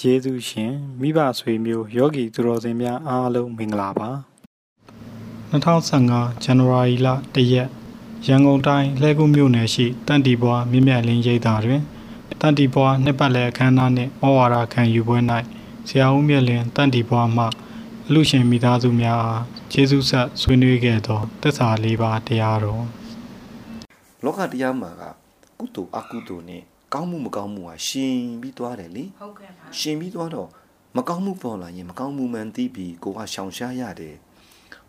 ယေရှုရှင်မိဘဆွေမျိုးယောဂီသူတော်စင်များအားလုံးမင်္ဂလာပါ2015ဇန်နဝါရီလ1ရက်ရန်ကုန်တိုင်းလှည်းကူးမြို့နယ်ရှိတန်တီဘွားမြင့်မြတ်လင်းရိပ်သာတွင်တန်တီဘွားနှစ်ပတ်လည်အခမ်းအနားနှင့်ဩဝါဒခံယူပွဲ၌ဆရာဦးမြတ်လင်းတန်တီဘွားမှအလူရှင်မိသားစုများအားကျေးဇူးဆက်ဆွေးနွေးခဲ့သောတစ္ဆာလေးပါးတရားတော်လောကတရားမှာကကုသိုလ်အကုသိုလ်နဲ့ ကောင်းမှုမကောင်းမှုဟာရှင်ပြီးသွားတယ်လေဟုတ်ကဲ့ပါရှင်ပြီးသွားတော့မကောင်းမှုပေါ်လာရင်မကောင်းမှုမှန်သိပြီးကိုကရှောင်ရှားရတယ်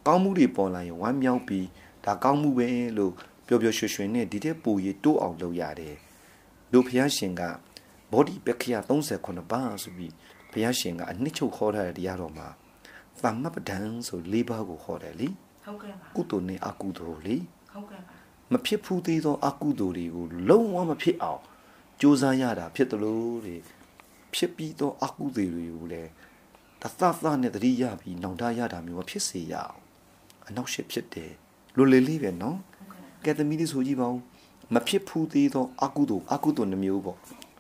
ကောင်းမှုတွေပေါ်လာရင်ဝမ်းမြောက်ပြီးဒါကောင်းမှုပဲလို့ပျော်ပျော်ရွှင်ရွှင်နဲ့ဒီတဲ့ပူရီတိုးအောင်လုပ်ရတယ်တို့ဘုရားရှင်ကဘောဓိပက္ခယ38ပါးဆိုပြီးဘုရားရှင်ကအနှစ်ချုပ်ခေါ်ထားတဲ့တရားတော်မှာသမ္မပဒံဆို၄ပါးကိုခေါ်တယ်လေဟုတ်ကဲ့ပါကုသိုလ်နဲ့အကုသိုလ်လေဟုတ်ကဲ့ပါမဖြစ်ဘူးသေးသောအကုသိုလ်တွေကိုလုံးဝမဖြစ်အောင် ကြိုးစားရတာဖြစ်တယ်လို့တဲ့ဖြစ်ပြီးသောအကုသိုလ်တွေကိုလည်းတသသနဲ့တတိယပြီးနောင်တရတာမျိုးမဖြစ်စေရအောင်အနောက်ရှစ်ဖြစ်တယ်လွယ်လေလေးပဲနော်ကဲသမီးလေးဆိုကြည့်ပါဦးမဖြစ်ဘူးသေးသောအကုသိုလ်အကုသိုလ်နှမျိုးပေါ့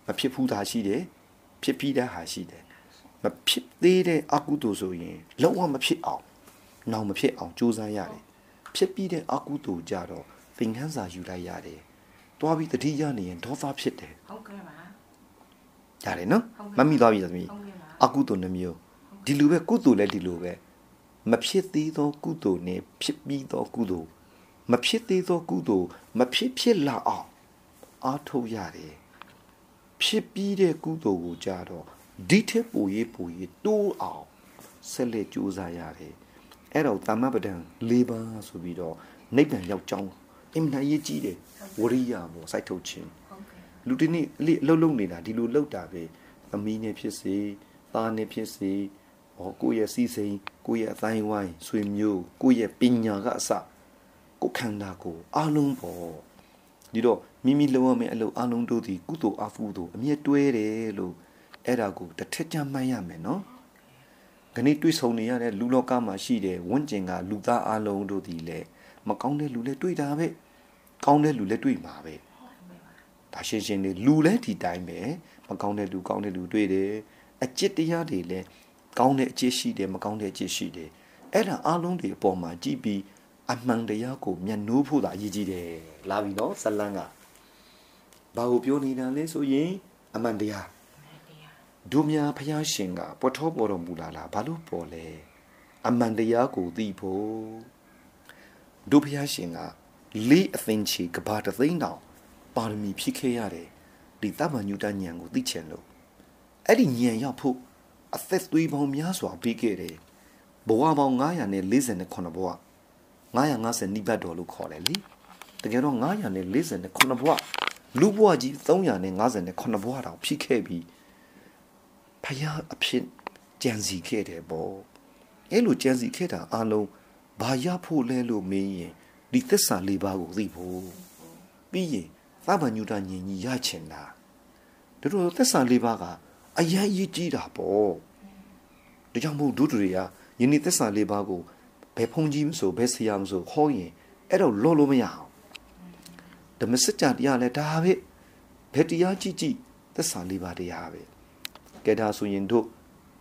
မဖြစ်ဘူးတာရှိတယ်ဖြစ်ပြီးတဲ့ဟာရှိတယ်မဖြစ်သေးတဲ့အကုသိုလ်ဆိုရင်လုံးဝမဖြစ်အောင်နောင်မဖြစ်အောင်ကြိုးစားရတယ်ဖြစ်ပြီးတဲ့အကုသိုလ်ကြတော့သင်ခန်းစာယူလိုက်ရတယ် တွားပြီးတတိယနေရင်ဒေါသဖြစ်တယ်ဟုတ်ကဲ့ပါရတယ်နော်မမိသွားပြီသမီးအကုသိုလ်နှမျိုးဒီလိုပဲကုသိုလ်လည်းဒီလိုပဲမဖြစ်သေးသောကုသိုလ်နဲ့ဖြစ်ပြီးသောကုသိုလ်မဖြစ်သေးသောကုသိုလ်မဖြစ်ဖြစ်လာအောင်အားထုတ်ရတယ်ဖြစ်ပြီးတဲ့ကုသိုလ်ကိုကြတော့ဒီထက်ပိုရေးပိုရေးတိုးအောင်ဆက်လက်ကြိုးစားရတယ်အဲ့တော့တမ္မပဒံ၄ပါးဆိုပြီးတော့နိဗ္ဗာန်ရောက်ကြောင်း အင်မတန်ရေးကြီးတယ်ဝရိယပေါ့စိုက်ထုတ်ခြင်းလူတနေ့အလိအလုံးလုံးနေတာဒီလိုလောက်တာပဲသမီးနဲ့ဖြစ်စေသားနဲ့ဖြစ်စေဟောကိုယ့်ရဲ့စီစိန်ကိုယ့်ရဲ့အတိုင်းဝိုင်းဆွေမျိုးကိုယ့်ရဲ့ပညာကအစကိုခန္ဓာကိုအလုံးပေါ့ဒီတော့မိမိလုံးဝမယ့်အလုပ်အလုံးတို့သည်ကုသိုလ်အဖူတို့အမြဲတွဲတယ်လို့အဲ့ဒါကိုတစ်ထက်ကြမှတ်ရမယ်နော်ခဏတွေးဆုံနေရတဲ့လူလောကမှာရှိတဲ့ဝင့်ကျင်ကလူသားအလုံးတို့သည်လည်း မကောင်းတဲ့လူလည်းတွေ့တာပဲကောင်းတဲ့လူလည်းတွေ့မှာပဲဒါရှင်းရှင်းလေးလူလည်းဒီတိုင်းပဲမကောင်းတဲ့လူကောင်းတဲ့လူတွေ့တယ်အจิตတရားတွေလည်းကောင်းတဲ့အကျင့်ရှိတယ်မကောင်းတဲ့အကျင့်ရှိတယ်အဲ့ဒါအလုံးတွေအပေါ်မှာကြည့်ပြီးအမှန်တရားကိုမျက်နှိုးဖို့သာအရေးကြီးတယ်လာပြီနော်ဇလန်းကဘာကိုပြောနေတာလဲဆိုရင်အမှန်တရားဒုမြာဖျားရှင်ကပေါ်ထောပေါ်တော်မူလာလားဘာလို့ပေါ်လဲအမှန်တရားကိုသိဖို့ ဒုဖျားရှင်ကလေးအသိချေကဘာတသိန်းတောင်ပါရမီဖြည့်ခဲ့ရတယ်ဒီတမန်ညူတဉာဏ်ကိုသိချင်လို့အဲ့ဒီဉာဏ်ရောက်ဖို့အသက်သွေးပေါင်းများစွာပေးခဲ့တယ်ဘဝပေါင်း948ဘဝ950နိဗ္ဗတ်တော်လို့ခေါ်တယ်လေတကယ်တော့948ဘဝလူဘဝကြီး358ဘဝတောင်ဖြည့်ခဲ့ပြီးဖယားအဖြစ်ကြံစီခဲ့တယ်ပေါ့အဲ့လိုကြံစီခဲ့တာအလုံး ဘာရဖို့လဲလို့မင်းရင်ဒီသစ္စာလေးပါးကိုသိဖို့ပြီးရင်သဗ္ဗညုတဉာဏ်ကြီးရချင်တာတို့တို့သစ္စာလေးပါးကအယံရေးကြီးတာပေါ့ဒါကြောင့်မို့ဒုတွေကယနေ့သစ္စာလေးပါးကိုဘယ်ဖုန်ကြီးမဆိုဘယ်ဆရာမဆိုဟောရင်အဲ့တော့လောလို့မရအောင်ဓမ္မစကြာတရားလဲဒါပဲဘယ်တရားကြည့်ကြည့်သစ္စာလေးပါးတရားပဲကဲဒါဆိုရင်တို့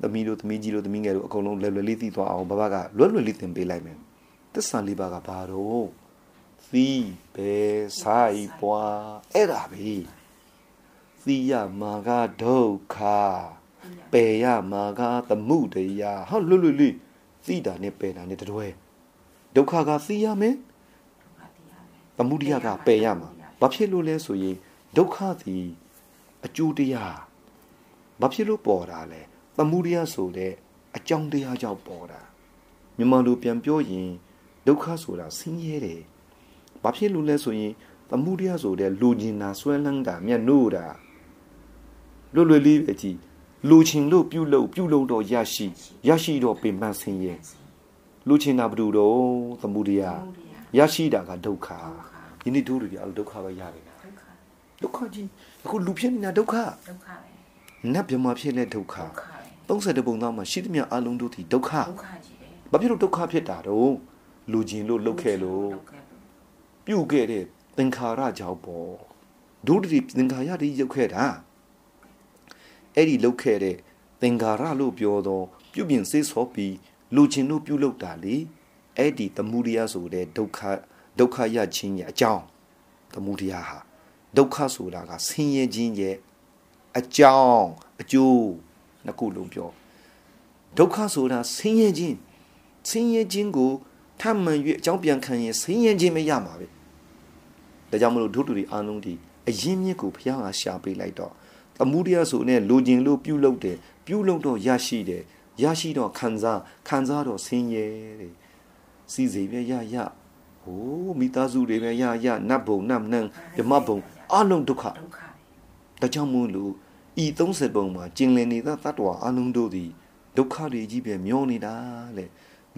သမီးတို့သမီးကြီးတို့သမီးငယ်တို့အကုန်လုံးလွယ်လွယ်လေးသိသွားအောင်ဘဘကလွယ်လွယ်လေးသင်ပေးလိုက်မယ်သစ္စာလေးပါးကဘာတော့သီးပဲဆိုင်ပွားအဲ့ဒါပဲသီးရမှာကဒုက္ခပယ်ရမှာကသမှုတရားဟောလွတ်လွတ်လေးသီးတာနဲ့ပယ်တာနဲ့တတွဲဒုက္ခကသီးရမယ်သမှုတရားကပယ်ရမှာဘာဖြစ်လို့လဲဆိုရင်ဒုက္ခသည်အကျိုးတရားဘာဖြစ်လို့ပေါ်တာလဲ သမှုတရားဆိုတဲ့အကြောင်းတရားကြောင့်ပေါ်တာမြန်မာလိုပြန်ပြောရင်ဒုက္ခဆိုတာဆင်းရဲတယ်ဘာဖြစ်လို့လဲဆိုရင်သမှုတရားဆိုတဲ့လူကျင်တာဆွဲလန်းတာမျက်နှိုးတာလွတ်လွယ်လေးပဲကြည်လူချင်လို့ပြုလို့ပြုလို့တော့ရရှိရရှိတော့ပင်ပန်းဆင်းရဲလူချင်တာဘယ်လိုတော့သမှုတရားရရှိတာကဒုက္ခယနေ့တို့တွေအဲ့ဒုက္ခပဲရတယ်ဒုက္ခကြီးအခုလူဖြစ်နေတာဒုက္ခဒုက္ခပဲနတ်မြမဖြစ်တဲ့ဒုက္ခ 30ပုံသားမှာရှိသမျှအလုံးတို့ဒီဒုက္ခဒုက္ခကြီးပဲဘာဖြစ်လို့ဒုက္ခဖြစ်တာတော့လူကျင်လို့လှုပ်ခဲ့လို့ပြုတ်ခဲ့တဲ့သင်္ခါရကြောင့်ပေါ့ဒုတိယသင်္ခါရတွေရုပ်ခဲ့တာအဲ့ဒီလှုပ်ခဲ့တဲ့သင်္ကာရလို့ပြောတော့ပြုပြင်စေးစောပြီးလူချင်းတို့ပြုလုပ်တာလေအဲ့ဒီသမုဒိယဆိုတဲ့ဒုက္ခဒုက္ခရခြင်းရဲ့အကြောင်းသမုဒိယဟာဒုက္ခဆိုတာကဆင်းရဲခြင်းရဲ့အကြောင်းအကျိုး နှစ်ခုလုံးပြောဒုက္ခဆိုတာဆင်းရဲခြင်းဆင်းရဲခြင်းကိုထမှန်၍အကြောင်းပြန်ခံရင်ဆင်းရဲခြင်းမရမှာပဲဒါကြောင့်မလို့ဒုတူတွေအားလုံးဒီအရင်မြစ်ကိုဘုရားကရှာပေးလိုက်တော့သမုဒိယဆိုနဲ့လိုချင်လို့ပြုလုပ်တယ်ပြုလုပ်တော့ရရှိတယ်ရရှိတော့ခံစားခံစားတော့ဆင်းရဲတဲ့စီစိမ်ပဲရရဟိုးမိသားစုတွေပဲရရနတ်ဘုံနတ်နန်းဓမ္မဘုံအလုံးဒုက္ခဒုက္ခဒါကြောင့်မို့လို့ ဤ30ပုံမှာကျင်လည်နေတဲ့တ attva အလုံးတို့သည်ဒုက္ခတွေကြီးပဲမျောနေတာလေ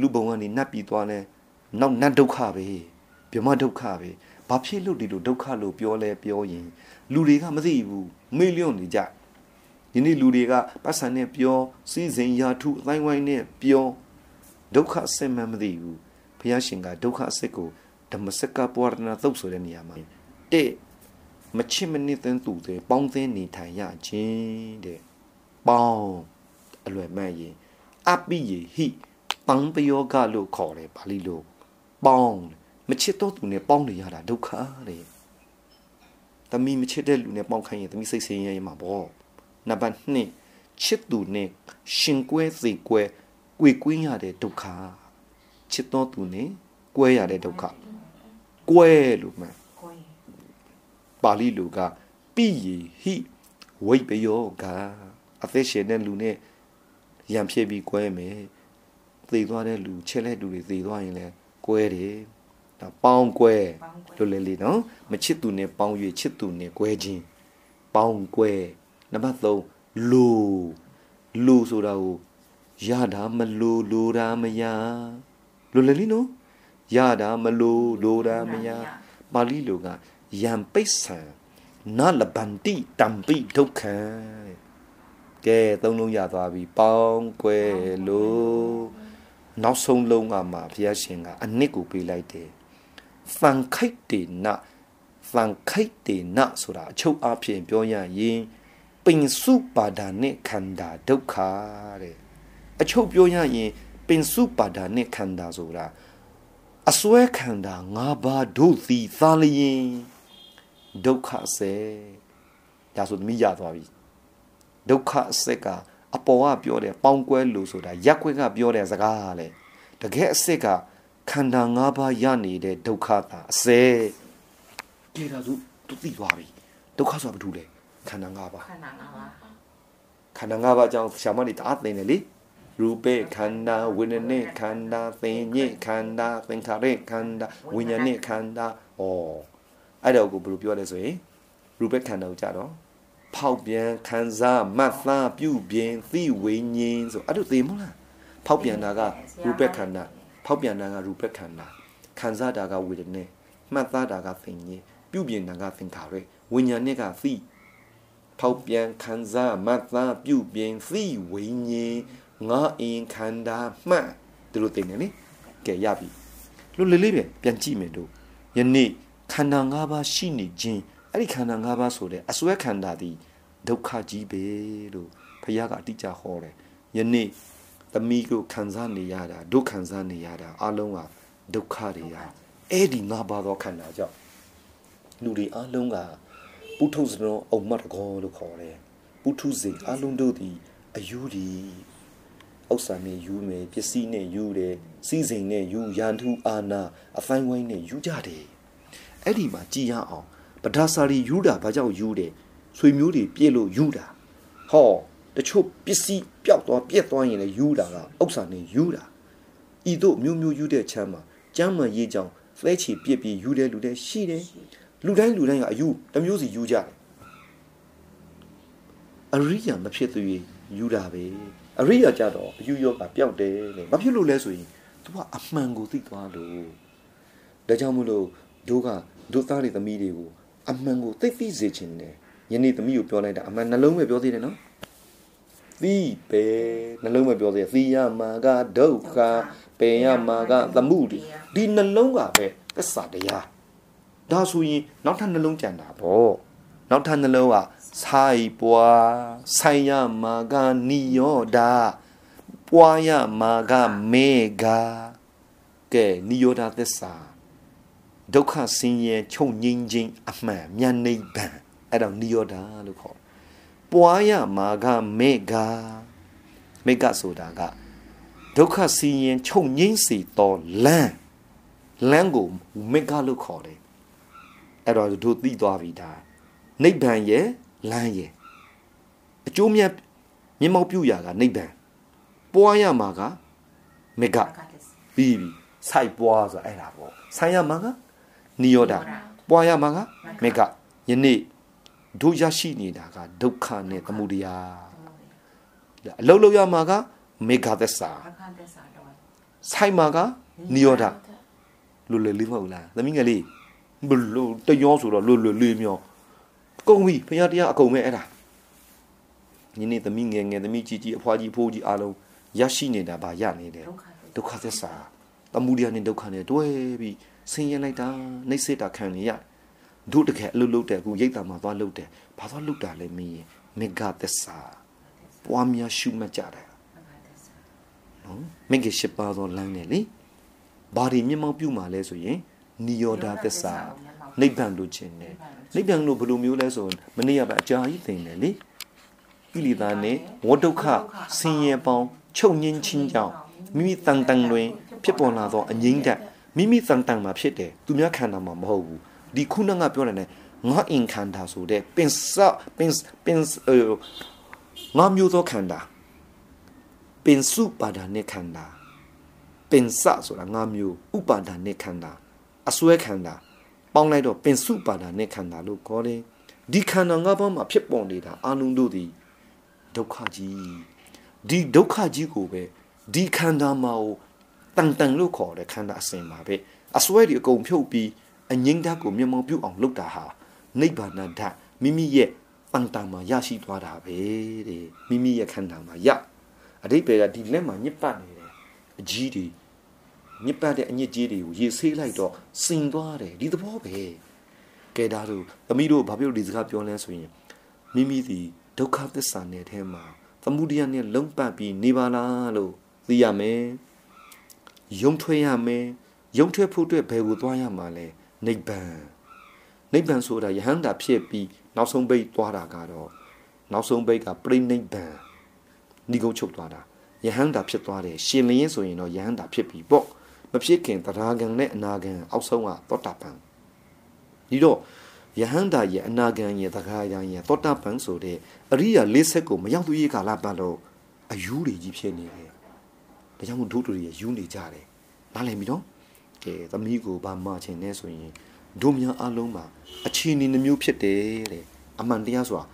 လူဘုံကနေနတ်ပြီးသွားလဲနောက်နတ်ဒုက္ခပဲဗြဟ္မဒုက္ခပဲဘာဖြစ်လို့ဒီလိုဒုက္ခလို့ပြောလဲပြောရင်လူတွေကမသိဘူးမေ့လျော့နေကြဒီနေ့လူတွေကပတ်စံနဲ့ပြောစီစဉ်ရာထုအတိုင်းဝိုင်းနဲ့ပြောဒုက္ခအစစ်မှန်မသိဘူးဘုရားရှင်ကဒုက္ခအစစ်ကိုဓမ္မစကပဝရဏသုတ်ဆိုတဲ့နေရာမှာတဲ့ မချစ်မနစ်သင်းသူတွေပေါင်းသင်းနေထိုင်ရခြင်းတဲ့ပေါင်းအလွယ်မဲ့ရင်အပိယဟိပံပယောဂလို့ခေါ်တယ်ပါဠိလိုပေါင်းမချစ်တော့သူနဲ့ပေါင်းနေရတာဒုက္ခတဲ့တမီမချစ်တဲ့လူနဲ့ပေါင်းခိုင်းရင်တမီစိတ်ဆင်းရဲရမှာပေါ့နံပါတ်2ချစ်သူနဲ့ရှင်ကွဲစေကွဲကွေကွင်းရတဲ့ဒုက္ခချစ်တော့သူနဲ့ကွဲရတဲ့ဒုက္ခကွဲလို့မှန်ကိုယ် ပါဠိလိုကပိယေဟိဝိပယောကအသက်ရှင်တဲ့လူနဲ့ရံဖြစ်ပြီးကွဲမယ်သေသွားတဲ့လူချက်လက်လူတွေသေသွားရင်လည်းကွဲတယ်ဒါပေါင်းကွဲလို့လေလေနော်မချစ်သူနဲ့ပေါင်း၍ချစ်သူနဲ့ကွဲခြင်းပေါင်းကွဲနံပါတ်3လူလူဆိုတာကိုရတာမလိုလိုတာမရလို့လေလေနော်ရတာမလိုလိုတာမရပါဠိလိုက ယံပိဿံနလဗန္တိတံပိဒုက္ခံကဲသုံးလုံးရသွားပြီပေါင်းကွဲလို့နောက်ဆုံးလုံးကမှဘုရားရှင်ကအနစ်ကိုပေးလိုက်တယ်သံခိတ်တေနသံခိတ်တေနဆိုတာအချုပ်အဖြစ်ပြောရရင်ပင်စုပါဒာနဲ့ခန္ဓာဒုက္ခတဲ့အချုပ်ပြောရရင်ပင်စုပါဒာနဲ့ခန္ဓာဆိုတာအစွဲခန္ဓာ၅ပါးတို့သည်သာလျင် ဒုက္ခစေဒါဆိုသမီးရသွားပြီဒုက္ခစက်ကအပေါ်ကပြောတယ်ပေါင်းကွဲလို့ဆိုတာရက်ခွဲကပြောတဲ့စကားလေတကယ်အစစ်ကခန္ဓာ၅ပါးရနေတဲ့ဒုက္ခတာအစဲကြည့်တာသူသူသိသွားပြီဒုက္ခဆိုတာဘာလို့လဲခန္ဓာ၅ပါးခန္ဓာငါးပါးခန္ဓာ၅ပါးအကြောင်းဆရာမတွေတအားသိနေလေရူပေခန္ဓာဝိညာဉ်နဲ့ခန္ဓာသင်ညေခန္ဓာသင်္ခါရခန္ဓာဝိညာဉ်နဲ့ခန္ဓာဩ အဲ့တော့ကိုဘယ်လိုပြောလဲဆိုရင်ရူပေခန္ဓာကိုကြတော့ဖောက်ပြန်ခံစားမှတ်သားပြုပြင်သိဝိညာဉ်ဆိုအဲ့လိုသိမလားဖောက်ပြန်တာကရူပေခန္ဓာဖောက်ပြန်တာကရူပေခန္ဓာခံစားတာကဝိညာဉ်နဲ့မှတ်သားတာကသင်ညေပြုပြင်တာကသင်္ခါရဝိညာဉ်နဲ့ကသိဖောက်ပြန်ခံစားမှတ်သားပြုပြင်သိဝိညာဉ်ငါအင်ခန္ဓာမှတ်ဒီလိုသိနေလေကဲရပြီလို့လေးလေးပဲပြန်ကြည့်မယ်တို့ယနေ့ ခန္ဓာ၅ပါးရှိနေခြင်းအဲ့ဒီခန္ဓာ၅ပါးဆိုတဲ့အစွဲခန္ဓာသည်ဒုက္ခကြီးပဲလို့ဘုရားကအတိအကျဟောတယ်ယနေ့သမီးကိုခံစားနေရတာဒုက္ခံစားနေရတာအလုံးကဒုက္ခတွေဟာအဲ့ဒီ၅ပါးသောခန္ဓာကြောင့်လူတွေအလုံးကပုထုဇဏအုံမတ်တကောလို့ခေါ်တယ်ပုထုဇဉ်အလုံးတို့သည်အယူဒီဥစ္စာနဲ့ယူမယ်ပစ္စည်းနဲ့ယူတယ်စီးစိမ်နဲ့ယူရန်သူအာနာအဖိုင်းဝိုင်းနဲ့ယူကြတယ် အဲ့ဒီမှာကြည်ရအောင်ပဒါစာရီယူတာဘာကြောင့်ယူတယ်ဆွေမျိုးတွေပြည့်လို့ယူတာဟောတချို့ပစ္စည်းပျောက်သွားပြက်သွားရင်လည်းယူတာကဥစ္စာနဲ့ယူတာဤတို့မျိုးမျိုးယူတဲ့ချမ်းမှာကျမ်းမာရေးကြောင့်သဲချီပြစ်ပြီးယူတဲ့လူတွေရှိတယ်လူတိုင်းလူတိုင်းကအယူတစ်မျိုးစီယူကြတယ်အရိယာမဖြစ်သေးယူတာပဲအရိယာကြတော့အယူယောဂပျောက်တယ်လေမဖြစ်လို့လဲဆိုရင် तू ကအမှန်ကိုသိသွားလို့ဒါကြောင့်မလို့တို့က တို့သားတွေသမီးတွေကိုအမှန်ကိုသိသိစေခြင်းနဲ့ယနေ့သမီးကိုပြောလိုက်တာအမှန်နှလုံးပဲပြောသေးတယ်နော်သိပဲနှလုံးပဲပြောသေးတယ်သိရမှာကဒုက္ခပင်ရမှာကသမှုတွေဒီနှလုံးကပဲသစ္စာတရားဒါဆိုရင်နောက်ထပ်နှလုံးကြံတာပေါ့နောက်ထပ်နှလုံးကဆိုင်ပွားဆိုင်ရမာကနိယောဒာပွားရမာကမေဂာကဲနိယောဒသစ္စာ ဒုက္ခဆင်းရဲချုပ်ငြိမ်းခြင်းအမှန်မြတ်နိဗ္ဗာန်အဲ့တော့နိယောဒာလို့ခေါ်ပွားရမာကမေဂာမေဂဆိုတာကဒုက္ခဆင်းရဲချုပ်ငြိမ်းစေသောလမ်းလမ်းကိုမေဂလို့ခေါ်တယ်အဲ့တော့တို့သိသွားပြီဒါနိဗ္ဗာန်ရဲ့လမ်းရဲ့အကျိုးမြတ်မျက်မှောက်ပြုရာကနိဗ္ဗာန်ပွားရမှာကမေဂပြီးပြီစိုက်ပွားဆိုအဲ့ဒါပေါ့ဆိုင်ရမှာက နိယောဒပွားရမှာကမေဂယနေ့တို့ရရှိနေတာကဒုက္ခနဲ့သမုဒယအလုံးလုံးရမှာကမေဂသစ္စာဆိုင်မှာကနိယောဒလွယ်လွယ်လေးမဟုတ်လားသမီးငယ်လေးဘလို့တယောဆိုတော့လွယ်လွယ်လေးမျိုးကုန်ပြီဖခင်တရားအကုန်ပဲအဲ့ဒါညီနေသမီးငယ်ငယ်သမီးကြီးကြီးအဖွားကြီးဖိုးကြီးအားလုံးရရှိနေတာဗာရနေတယ်ဒုက္ခသစ္စာ တမှုတရားနဲ့ဒုက္ခနဲ့တွဲပြီးဆင်းရဲလိုက်တာနှိမ့်စစ်တာခံနေရတို့တကယ်အလုပ်လုပ်တယ်အခုရိတ်တာမှာသွားလုပ်တယ်ဘာသွားလုပ်တာလဲမင်းမေဂသစ္စာပွားများရှုမှတ်ကြတယ်နော်မေဂရှိပါသောလမ်းနဲ့လေဘာတွေမျက်မှောက်ပြုမှာလဲဆိုရင်နိယောဒသစ္စာနိဗ္ဗာန်လိုချင်တယ်နိဗ္ဗာန်လို့ဘယ်လိုမျိုးလဲဆိုမနေ့ကပဲအကြာကြီးသိနေလေကိလေသာနဲ့ဝဒုက္ခဆင်းရဲပေါင်းချုပ်ငင်းခြင်းကြောင့်မိမိတန်တန်တွင် ဖြစ်ပေါ်လာသောအငြိမ့်တက်မိမိတန်တန်မှာဖြစ်တယ်သူများခန္ဓာမှာမဟုတ်ဘူးဒီခုနကပြောတယ်ငါအင်ခန္ဓာဆိုတဲ့ပင်စပင်ပင်ငါမျိုးသောခန္ဓာပင်စုပါဒာနဲ့ခန္ဓာပင်စဆိုတာငါမျိုးဥပါဒာနဲ့ခန္ဓာအစွဲခန္ဓာပေါင်းလိုက်တော့ပင်စုပါဒာနဲ့ခန္ဓာလို့ခေါ်တယ်ဒီခန္ဓာငါးပါးမှာဖြစ်ပေါ်နေတာအာလုံးတို့သည်ဒုက္ခကြီးဒီဒုက္ခကြီးကိုပဲဒီခန္ဓာမှာကို တန်တန်လို့ခေါ်တဲ့ခန္ဓာအစဉ်ပါပဲအစွဲတွေအကုန်ဖြုတ်ပြီးအငိမ့်ဓာတ်ကိုမျက်မှောက်ပြုအောင်လုပ်တာဟာနိဗ္ဗာန်ဓာတ်မိမိရဲ့တန်တန်မှာရရှိသွားတာပဲတဲ့မိမိရဲ့ခန္ဓာမှာရအတိပ္ပယ်ကဒီလက်မှာညစ်ပတ်နေတယ်အကြီးတွေညစ်ပတ်တဲ့အညစ်ကြေးတွေကိုရေဆေးလိုက်တော့စင်သွားတယ်ဒီသဘောပဲကဲဒါတို့သမီးတို့ဘာဖြစ်လို့ဒီစကားပြောလဲဆိုရင်မိမိဒီဒုက္ခသစ္စာနဲ့အဲမှာ သမုဒိယနဲ့လုံးပတ်ပြီးနေပါလားလို့သိရမယ် ယုံထွက်ရမယ်ယုံထွက်ဖို့အတွက်ဘယ်ကိုသွားရမှာလဲနိဗ္ဗာန်နိဗ္ဗာန်ဆိုတာယဟန္တာဖြစ်ပြီးနောက်ဆုံးဘိတ်သွားတာကတော့နောက်ဆုံးဘိတ်ကပြိနိဗ္ဗာန်ဏိဂုံချုပ်သွားတာယဟန္တာဖြစ်သွားတယ်ရှင်လင်းဆိုရင်တော့ယဟန္တာဖြစ်ပြီပေါ့မဖြစ်ခင်တရားကံနဲ့အနာကံအောက်ဆုံးကသောတာပန်ဒီတော့ယဟန္တာရဲ့အနာဂံရဲ့တခါရန်ရဲ့သောတာပန်ဆိုတဲ့အရိယာလေးဆက်ကိုမရောက်သေးကာလပတ်လို့အယူတွေကြီးဖြစ်နေတယ်။ ဒါကြောင့်မို့ဒုတူတွေယူနေကြတယ်။နားလည်ပြီနော်။ကဲသမီးကိုဗာမချင်နေဆိုရင်ဒုများအလုံးမှာအခြေအနေနှမျိုးဖြစ်တယ်တဲ့အမှန်တရားဆိုတာ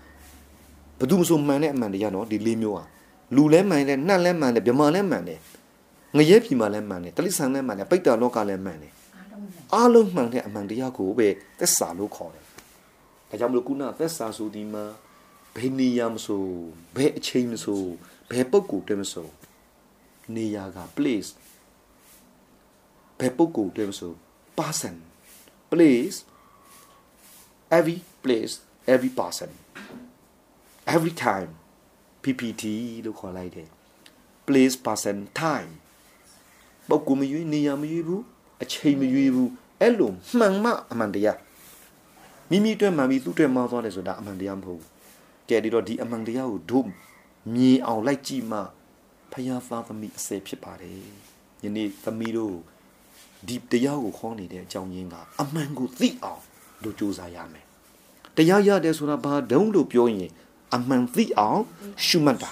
ဘယ်သူမှဆိုမှန်တဲ့အမှန်တရားနော်ဒီလေးမျိုးอ่ะလူလဲမှန်တယ်နှက်လဲမှန်တယ်ဗမာလဲမှန်တယ်ငရဲပြီမှလဲမှန်တယ်တလိဆန်လဲမှန်တယ်ပိတ္တာလောကလဲမှန်တယ်အားလုံးမှန်တဲ့အမှန်တရားကိုပဲသက်စာလို့ခေါ်တယ်ဒါကြောင့်မလို့ခုနသက်စာဆိုဒီမှာဘယ်နေရာမဆိုဘယ်အချိန်မဆိုဘယ်ပုံကိုတည်းမဆို နေရာက place ဘယ်ပုံကိုတည်းမဆို person place every place every person every time PPT လို့ခေါ်လိုက်တယ် place person time ပုံကူမရွေးနေရာမရွေးဘူးအချိန်မရွေးဘူးအဲ့လိုမှန်မှအမှန်တရားမိမိအတွက်မှန်ပြီးသူ့အတွက်မှားသွားတယ်ဆိုတာအမှန်တရားမဟုတ်ဘူးကဲဒီတော့ဒီအမှန်တရားကိုတို့မြင်အောင်လိုက်ကြည့်မှ ဖယားသားသမီးအစဲဖြစ်ပါတယ်ယနေ့သမီးတို့ဒီတရားကိုခေါ်နေတဲ့အကြောင်းရင်းကအမှန်ကိုသိအောင်တို့ကြိုးစားရမယ်တရားရတယ်ဆိုတာဘာဒုံလို့ပြောရင်အမှန်သိအောင်ရှုမှတ်တာ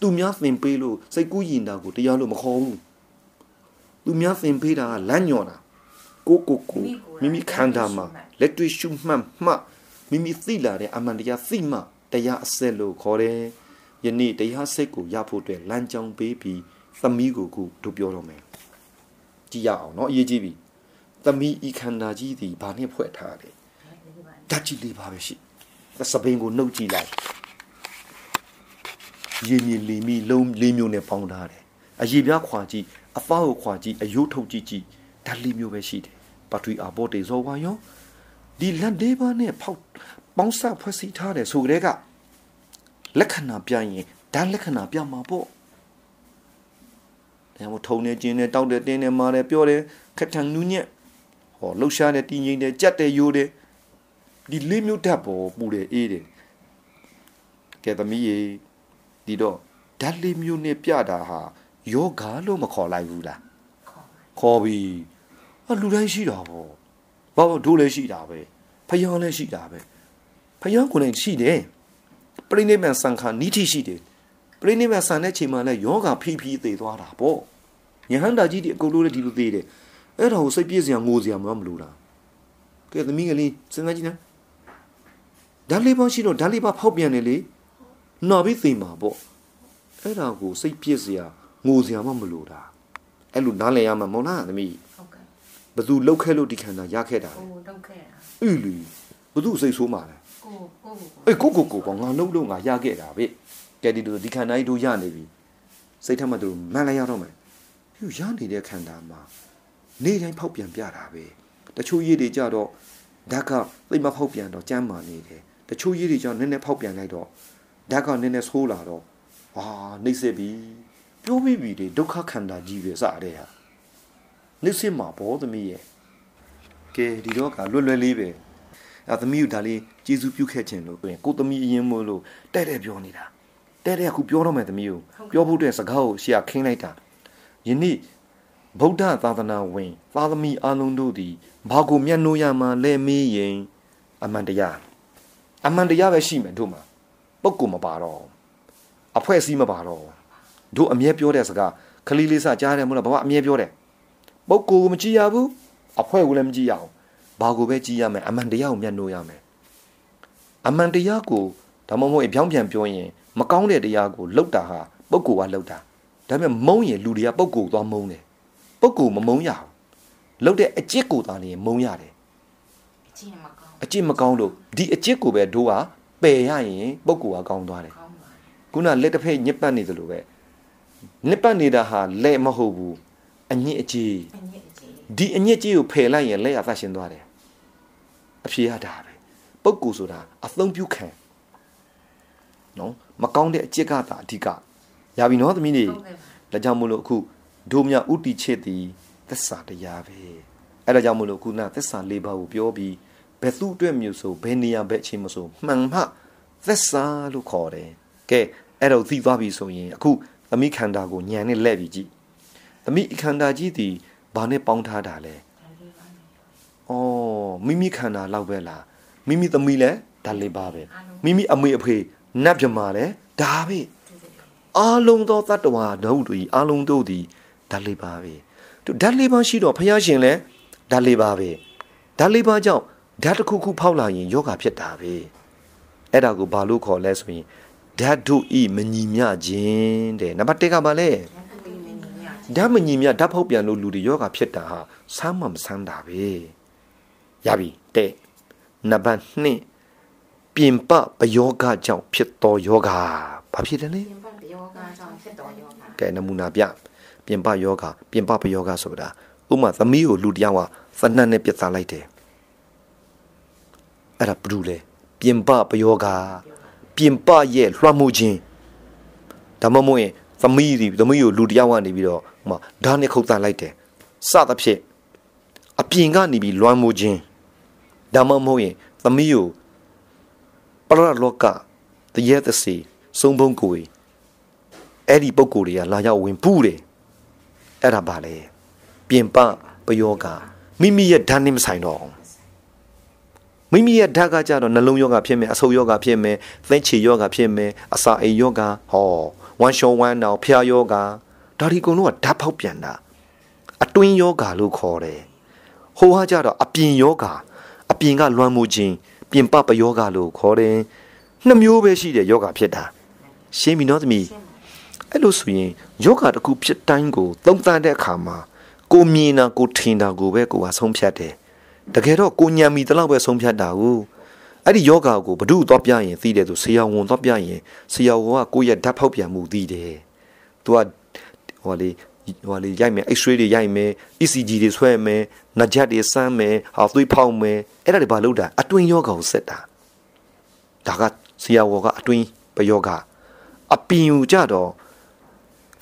သူများသင်ပေးလို့စိတ်ကူးရင်တာကိုတရားလို့မခေါ်ဘူးသူများသင်ပေးတာကလမ်းညော်တာကိုကိုကိုမိမိခန္ဓာမှာလက်တွေ့ရှုမှတ်မှမိမိသိလာတဲ့အမှန်တရားသိမှတရားအစစ်လို့ခေါ်တယ် ယနေ့တရားစိတ်ကိုရဖို့အတွက်လမ်းကြောင်းပေးပြီးသမီးကိုခုတို့ပြောတော့မယ်ကြည့်ရအောင်เนาะအရေးကြီးပြီသမီးဤခန္ဓာကြီးသည်ဘာနဲ့ဖွဲ့ထားတယ်ဓာတ်ကြီးလေးပါပဲရှိသပင်ကိုနှုတ်ကြည့်လိုက်ရေမြေလီမီလုံးလေးမျိုးနဲ့ပေါင်းထားတယ်အရေပြားခွာကြည့်အဖားကိုခွာကြည့်အယိုးထုတ်ကြည့်ကြည့်ဓာတ်လေးမျိုးပဲရှိတယ်ပထဝီအဘောတေဇောဝါယော ဒီလက်လေးပါးနဲ့ဖောက်ပေါင်းစပ်ဖွဲ့စည်းထားတယ်ဆိုကြတဲ့က လက္ခဏာပြရင်ဒါလက္ခဏာပြမှာပေါ့ဒါမှထုံနေခြင်းနဲ့တောက်တယ်တင်းတယ်မာတယ်ပြောတယ်ခက်ထန်နူးညက်ဟောလှုပ်ရှားတယ်တည်ငြိမ်တယ်ကြက်တယ်ယိုးတယ်ဒီလေးမျိုးဓာတ်ပေါ်ပူတယ်အေးတယ်ကဲသမီးရေဒီတော့ဓာတ်လေးမျိုးနဲ့ပြတာဟာယောဂါလို့မခေါ်လိုက်ဘူးလားခေါ်ပြီအလူတိုင်းရှိတာပေါ့ဘာလို့ဒိုးလည်းရှိတာပဲဖျောင်းလည်းရှိတာပဲဖျောင်းကိုလည်းရှိတယ် ပြိနိဗ္ဗာန်စံခါနိတိရှိတယ်ပြိနိဗ္ဗာန်စံတဲ့ချိန်မှာလည်းယောဂါဖိဖိသေးသွားတာပေါ့ယဟန္တာကြီးဒီအကုန်လုံးလည်းဒီလိုသေးတယ်အဲ့ဒါကိုစိတ်ပြည့်စရာငိုစရာမလိုတာကဲသမီးကလေးစဉ်းစားကြည့်နော်ဓာတ်လေးပါရှိတော့ဓာတ်လေးပါဖောက်ပြန်တယ်လေနော်ပြီးသိမှာပေါ့အဲ့ဒါကိုစိတ်ပြည့်စရာငိုစရာမှမလိုတာအဲ့လိုနားလည်ရမှာမဟုတ်လားသမီးဟုတ်ကဲ့ဘသူလှုပ်ခဲလို့ဒီခန္ဓာရခဲ့တာကိုတော့ခဲ့တာအီလီဘသူစိတ်ဆိုးမှာလဲ ကိုကိုကိုအေးကိုကိုကိုပေါ့ငါလှုပ်လို့ငါရခဲ့တာဗျကဲဒီလိုဒီခန္ဓာကြီးတို့ရနေပြီစိတ်ထက်မှတို့မှန်လိုက်ရတော့မယ်ဖြူရနေတဲ့ခန္ဓာမှာနေတိုင်းဖောက်ပြန်ပြတာပဲတချို့ရည်တွေကြတော့ဓာတ်ကသိမဖောက်ပြန်တော့ကြမ်းမာနေတယ်တချို့ရည်တွေကြတော့နည်းနည်းဖောက်ပြန်လိုက်တော့ဓာတ်ကနည်းနည်းဆိုးလာတော့ဟာနှိမ့်စစ်ပြီပြောပြီးပြီတွေဒုက္ခခန္ဓာကြီးပဲစတဲ့ဟာနှိမ့်စစ်မှာဘောသမီးရဲ့ကဲဒီတော့ကလွတ်လွတ်လေးပဲ အဲသမီးကဒါလေးကျေးဇူးပြုခဲ့ခြင်းလို့ဆိုရင်ကိုသမီးအရင်မို့လို့တဲ့တဲ့ပြောနေတာတဲ့တဲ့အခုပြောတော့မယ်သမီးကိုပြောဖို့တဲ့စကားကိုရှေ့ကခင်းလိုက်တာယနေ့ဗုဒ္ဓသာသနာဝင် သာသမီအလုံးတို့သည်ဘာကိုမျက်နှိုးရမှလဲမေးရင်အမှန်တရားအမှန်တရားပဲရှိမယ်တို့မှာပုဂ္ဂိုလ်မပါတော့အဖွဲ့အစည်းမပါတော့တို့အမြဲပြောတဲ့စကားခလီလေးစကြားတယ်မို့လားဘာအမြဲပြောတယ်ပုဂ္ဂိုလ်ကိုမကြည့်ရဘူးအဖွဲ့ကိုလည်းမကြည့်ရအောင် ဘာကိုပဲကြည့်ရမယ်အမှန်တရားကိုမျက်နှိုးရမယ်အမှန်တရားကိုဒါမှမဟုတ်အပြောင်းပြန်ပြောရင်မကောင်းတဲ့တရားကိုလှုပ်တာဟာပုဂ္ဂိုလ်ကလှုပ်တာဒါပေမဲ့မုန်းရင်လူတွေကပုဂ္ဂိုလ်သွားမုန်းတယ်ပုဂ္ဂိုလ်မမုန်းရဘူးလှုပ်တဲ့အကျစ်ကိုသာနေမုန်းရတယ်အချင်းမကောင်းအကျစ်မကောင်းလို့ဒီအကျစ်ကိုပဲတို့ကပယ်ရရင်ပုဂ္ဂိုလ်ကကောင်းသွားတယ်ကောင်းပါခုနလက်တစ်ဖက်ညစ်ပတ်နေသလိုပဲညစ်ပတ်နေတာဟာလက်မဟုတ်ဘူးအညစ်အကြေးအညစ်အကြေး ဒီအညစ်အကြေးကိုဖယ်လိုက်ရင်လက်ရသရှင်သွားတယ်အဖြေရတာပဲပုဂ္ဂိုလ်ဆိုတာအသုံးပြုခံနော်မကောင်းတဲ့အကျစ်ကသာအဓိကရပြီနော်သမီးတွေဟုတ်ကဲ့ပါဒါကြောင့်မို့လို့အခုဒုမြဥတီချစ်သည်သစ္စာတရားပဲအဲ့ဒါကြောင့်မို့လို့ခုနသစ္စာ၄ပါးကိုပြောပြီးဘယ်သူ့အတွက်မျိုးဆိုဘယ်နေရာဘယ်အချိန်မဆိုမှန်မှသစ္စာလို့ခေါ်တယ်ကဲအဲ့တော့သိသွားပြီဆိုရင်အခုသမိခန္ဓာကိုညံနဲ့လဲ့ပြီးကြည့်သမိခန္ဓာကြီးသည် ဘာနဲ့ပေါင်းထားတာလဲဒါလေးပါမယ်ဩမိမိခန္ဓာလောက်ပဲလားမိမိသမီးလဲဒါလေးပါပဲမိမိအမေအဖေနတ်မြမာလဲဒါပဲအာလုံးသောတတ္တဝါတို့တို့ဤအာလုံးတို့သည်ဓာတ်လေးပါပဲသူဓာတ်လေးပါရှိတော့ဘုရားရှင်လည်းဓာတ်လေးပါပဲဓာတ်လေးပါကြောင့်ဓာတ်တစ်ခုခုဖောက်လာရင်ယောဂဖြစ်တာပဲအဲ့ဒါကိုဘာလို့ခေါ်လဲဆိုရင်ဓာတ်တို့ဤမညီမျှခြင်းတဲ့နံပါတ်1ကဘာလဲညတူမင်းညည ဓာတ်မညီမျှဓာတ်ဖောက်ပြန်လို့လူတွေယောဂဖြစ်တာဟာဆမ်းမမဆမ်းတာပဲရပြီတဲ့နံပါတ်2ပြင်ပပယောဂကြောင့်ဖြစ်သောယောဂဘာဖြစ်တယ်လဲပြင်ပယောဂကြောင့်ဖြစ်တော်ယောဂကဲနမူနာပြပြင်ပယောဂပြင်ပပယောဂဆိုတာဥမာသမီးကိုလူတစ်ယောက်ကသနတ်နဲ့ပြစ်သားလိုက်တယ်အဲ့ဒါဘယ်လိုလဲပြင်ပပယောဂပြင်ပရဲ့လွှမ်းမိုးခြင်းဒါမှမဟုတ်ရင်သမီးဒီသမီးကိုလူတစ်ယောက်ကနေပြီးတော့ဥ မာဓာတ်နဲ့ခုတ်သားလိုက်တယ်စသဖြင့်အပြင်ကနေပြီးလွှမ်းမိုးခြင်းဒါမှမဟုတ်ရင်သမီးကိုပရလောကတရေသစီစုံဘုံကိုယ်အဲ့ဒီပုံကိုယ်တွေကလာရောက်ဝင်ပူးတယ်အဲ့ဒါပါလေပြင်ပပယောဂမိမိရဲ့ဓာတ်နဲ့မဆိုင်တော့ဘူးမိမိရဲ့ဓာတ်ကကြတော့နှလုံးယောဂဖြစ်မယ်အဆုပ်ယောဂဖြစ်မယ်သင်္ချေယောဂဖြစ်မယ်အစာအိမ်ယောဂဟောဝမ်းရှောဝမ်းနောင်ဖျားယောဂ ဒါဒီကုံတော့ဓာတ်ဖောက်ပြန်တာအတွင်းယောဂလို့ခေါ်တယ်ဟိုဟာကြတော့အပြင်ယောဂအပြင်ကလွမ်းမိုးခြင်းပြင်ပပယောဂလို့ခေါ်တယ်နှစ်မျိုးပဲရှိတယ်ယောဂဖြစ်တာရှင်းပြီနော်သမီးအဲ့လိုဆိုရင်ယောဂတစ်ခုဖြစ်တိုင်းကိုသုံးသပ်တဲ့အခါမှာကိုမြင်တာကိုထင်တာကိုပဲကိုကဆုံးဖြတ်တယ်တကယ်တော့ကိုညံမီတလောက်ပဲဆုံးဖြတ်တာကိုအဲ့ဒီယောဂကိုဘ ᱹ တော့ပြရင်သိတယ်သူဆရာဝန်တော့ပြရင်ဆရာဝန်ကကိုယ့်ရဲ့ဓာတ်ဖောက်ပြန်မှုသိတယ်သူက ဟိုလေဟိုလေရိုက်မယ် X-ray တွေရိုက်မယ် ECG တွေဆွဲမယ်နှကြက်တွေစမ်းမယ်ဟာသွေးဖောက်မယ်အဲ့ဒါတွေဘာလုပ်တာအတွင်းယောဂါကိုဆက်တာဒါကဆရာဝေါ်ကအတွင်းပယောဂအပင်ယူကြတော့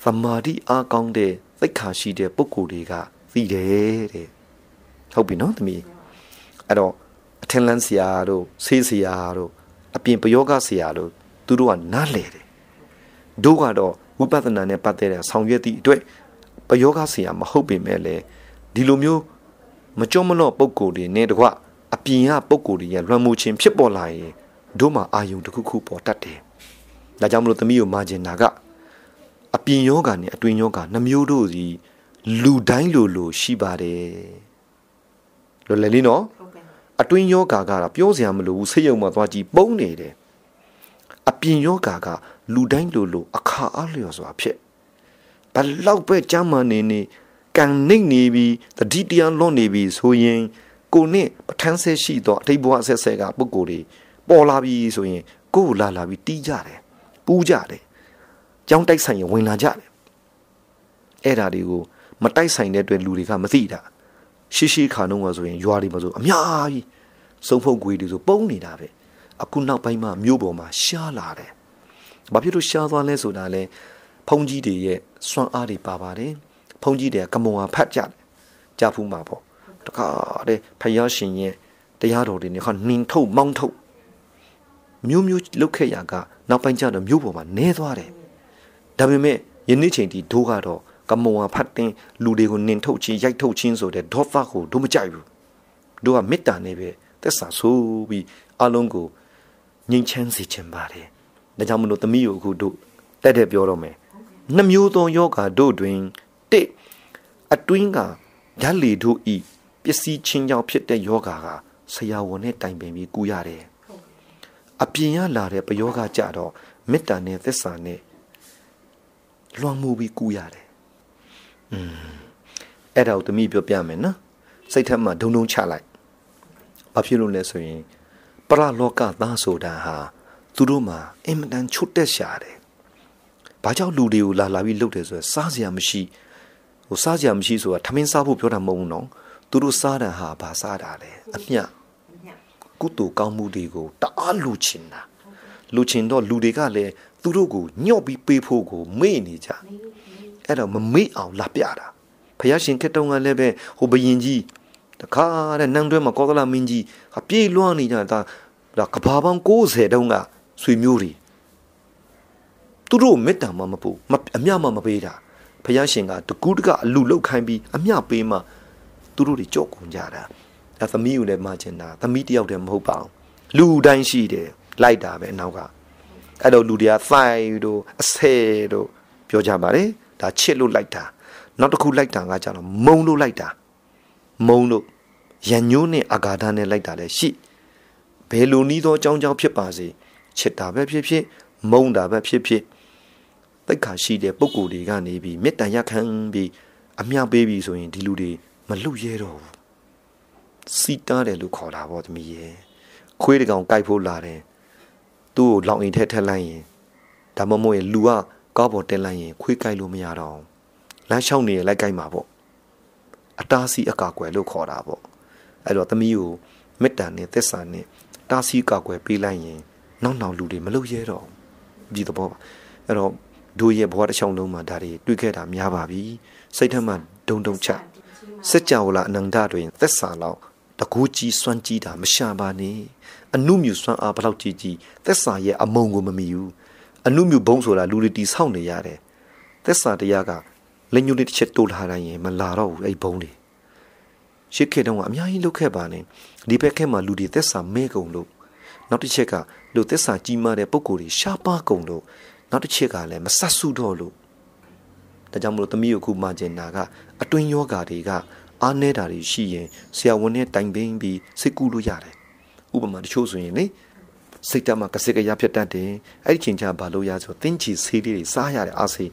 သမာဓိအားကောင်းတဲ့သိက္ခာရှိတဲ့ပုဂ္ဂိုလ်တွေကသိတယ်တဲ့ဟုတ်ပြီနော်သမီးအဲ့တော့အထင်လန်းဆရာတို့ဆေးဆရာတို့အပြင်ပယောဂဆရာတို့သူတို့ကနားလေတယ်တို့ကတော့ ဝိပဿနာနဲ့ပတ်သက်တဲ့ဆောင်ရွက်သည့်အတွက်ပယောဂဆရာမဟုတ်ပေမဲ့လေဒီလိုမျိုးမကြောမလော့ပုံကိုယ်တွေနဲ့တကွအပြင်ကပုံကိုယ်တွေရဲ့လွှမ်းမိုးခြင်းဖြစ်ပေါ်လာရင်တို့မှာအာယုံတစ်ခုခုပေါ်တတ်တယ်။ဒါကြောင့်မလို့သမီးကိုမာကျင်နာကအပြင်ယောဂာနဲ့အတွင်းယောဂာနှမျိုးတို့စီလူတိုင်းလိုလိုရှိပါတယ်။လွယ်လည်လေးနော်ဟုတ်ကဲ့အတွင်းယောဂါကတော့ပြောစရာမလိုဘူးဆေးရုံမှာသွားကြည့်ပုံနေတယ်အပြင်ယောဂါက လူတိုင်းလိုလိုအခါအားလျော်စွာဖြစ်ဘလောက်ပဲကြမ်းမာနေနေကန်နှိမ့်နေပြီတတိတရားလွန်နေပြီဆိုရင်ကိုနဲ့ပဋ္ဌာန်းဆက်ရှိသောအထိတ်ဘဝဆက်ဆက်ကပုံကိုယ်တွေပေါ်လာပြီဆိုရင်ကိုယ်ကိုလာလာပြီးတီးကြတယ်ပူးကြတယ်ကြောင်းတိုက်ဆိုင်ရင်ဝင်လာကြတယ်အဲ့ဒါတွေကိုမတိုက်ဆိုင်တဲ့အတွက်လူတွေကမသိတာရှိရှိခါနှုံးကဆိုရင်ရွာတွေမှာဆိုအများကြီးစုံဖုတ်ကွေးတွေဆိုပုံနေတာပဲအခုနောက်ပိုင်းမှာမြို့ပေါ်မှာရှားလာတယ် ဘာဖြစ်လို့ရှားသွားလဲဆိုတာလဲဖုန်ကြီးတွေရဲ့စွမ်းအားတွေပါပါတယ်ဖုန်ကြီးတွေကကမွန်ဟာဖတ်ကြတယ်ကြားဖူးမှာပေါ့တခါတည်းဖယားရှင်ရဲ့တရားတော်တွေနဲ့ခါနှင်ထုတ်မောင်းထုတ်မျိုးမျိုးလုတ်ခဲ့ရကနောက်ပိုင်းကျတော့မြို့ပေါ်မှာနဲသွားတယ်ဒါပေမဲ့ယနေ့ချိန်ထိဒိုးကတော့ကမွန်ဟာဖတ်တင်လူတွေကိုနှင်ထုတ်ခြင်းရိုက်ထုတ်ခြင်းဆိုတဲ့ဒေါသကိုတို့မကြိုက်ဘူးတို့ကမေတ္တာနဲ့ပဲသက်စာဆိုပြီးအလုံးကိုငြိမ်းချမ်းစေခြင်းပါတယ် ဒါကြောင့်မလို့သမီးကိုအခုတို့တက်တဲ့ပြောတော့မယ်နှမျိုးသောယောဂါတို့တွင်တစ်အတွင်းကဓာတ်လေတို့ဤပစ္စည်းချင်းကြောင့်ဖြစ်တဲ့ယောဂါကဆရာဝန်နဲ့တိုင်ပင်ပြီးကုရတယ်အပြင်ရလာတဲ့ပယောဂကြတော့မေတ္တာနဲ့သစ္စာနဲ့လွှမ်းမိုးပြီးကုရတယ်อืมအဲ့ဒါကိုသမီးပြောပြမယ်နော်စိတ်ထက်မှဒုံဒုံချလိုက်ဘာဖြစ်လို့လဲဆိုရင်ပရလောကသားဆိုတာဟာ သူတို့မှာအင်မတန်ချွတ်တက်ရှာတယ်ဘာကြောင့်လူတွေကိုလာလာပြီးလှုပ်တယ်ဆိုရင်စားစရာမရှိဟိုစားစရာမရှိဆိုတာထမင်းစားဖို့ပြောတာမဟုတ်ဘူးနော်သူတို့စားတာဟာဘာစားတာလဲအမျှညက်ကုသိုလ်ကောင်းမှုတွေကိုတအားလူချင်တာလူချင်တော့လူတွေကလည်းသူတို့ကိုညှော့ပြီးပေးဖို့ကိုမေ့နေကြအဲ့တော့မမေ့အောင်လာပြတာဖယားရှင်ခက်တုံးကလည်းပဲဟိုဘယင်ကြီးတခါတဲ့နန်းတွဲမှာကောသလမင်းကြီးဟာပြေးလွှမ်းနေကြတာဒါကဘာပေါင်း60တုံးက ဆွေမျိုးတွေသူတို့မေတ္တာမှမပူမအမျှမှမပေးတာဖယားရှင်ကတကူးတကအလူလောက်ခိုင်းပြီးအမျှပေးမှသူတို့တွေကြော့ကုန်ကြတာအဲသမီးကိုလည်းမချင်တာသမီးတယောက်တည်းမဟုတ်ပါဘူးလူတိုင်းရှိတယ်လိုက်တာပဲအနောက်ကအဲ့တော့လူတွေကသိုင်တို့အဆဲတို့ပြောကြပါတယ်ဒါချစ်လို့လိုက်တာနောက်တစ်ခုလိုက်တာကကြတော့မုံလို့လိုက်တာမုံလို့ရန်ညိုးနဲ့အာဂါဒနဲ့လိုက်တာလည်းရှိဘယ်လိုနည်းသောအကြောင်းကြောင့်ဖြစ်ပါစေ ချစ်တာပဲဖြစ်ဖြစ်မုံတာပဲဖြစ်ဖြစ်တိတ်ခါရှိတဲ့ပုံကိုယ်တွေကနေပြီးမေတ္တာရက်ခံပြီးအမျှပေးပြီးဆိုရင်ဒီလူတွေမလွတ်ရဲတော့ဘူးစီတားတယ်လို့ခေါ်တာပေါ့သမီးရဲ့ခွေးတကောင်ကြိုက်ဖို့လာတယ်သူ့ကိုလောင်အိမ်ထက်ထက်လိုက်ရင်ဒါမှမဟုတ်ရင်လူကကောက်ပေါ်တက်လိုက်ရင်ခွေးကြိုက်လို့မရတော့ဘူးလမ်းလျှောက်နေရင်လိုက်ကြိုက်မှာပေါ့အတားစီအကာကွယ်လို့ခေါ်တာပေါ့အဲ့တော့သမီးကိုမေတ္တာနဲ့သစ္စာနဲ့တားစီကာကွယ်ပေးလိုက်ရင် နောက်နောက်လူတွေမလုပ်ရဲတော့ဘူးဒီသဘောပါအဲ့တော့တို့ရဲ့ဘဝတစ်ချောင်းလုံးမှာဒါတွေတွေ့ခဲ့တာများပါပြီစိတ်ထက်မှဒုံဒုံချစัจ java လာအနန္တတွင်သက်စာလောက်တကူကြီးစွမ်းကြီးတာမရှာပါနဲ့အနုမြူစွမ်းအားဘလောက်ကြီးကြီးသက်စာရဲ့အမုံကိုမမီဘူးအနုမြူဘုံဆိုတာလူတွေတီဆောက်နေရတယ်သက်စာတရားကလက်ညှိုးလေးတစ်ချက်တိုးလာတိုင်းရင်မလာတော့ဘူးအဲ့ဘုံတွေရှစ်ခေတ်တုန်းကအများကြီးလုတ်ခဲ့ပါနဲ့ဒီဘက်ခေတ်မှာလူတွေသက်စာမဲကုန်လို့နောက်တစ်ချက်က လူသက်စာကြီးမားတဲ့ပုံကိုယ်တွေရှားပါကုန်လို့နောက်တစ်ချက်ကလည်းမဆတ်ဆုတော့လို့ဒါကြောင့်မလို့သမီးကိုခုမှကျင်နာကအတွင်းယောဂါတွေကအားနေတာတွေရှိရင်ဆရာဝန်နဲ့တိုင်ပင်ပြီးစိတ်ကူးလို့ရတယ်ဥပမာတချို့ဆိုရင်လေစိတ်တမှာကစကရဖြစ်တတ်တယ်အဲ့ဒီချိန်ကျဘာလို့ရဆိုသင်ချီဆေးလေးတွေစားရတယ်အားစေး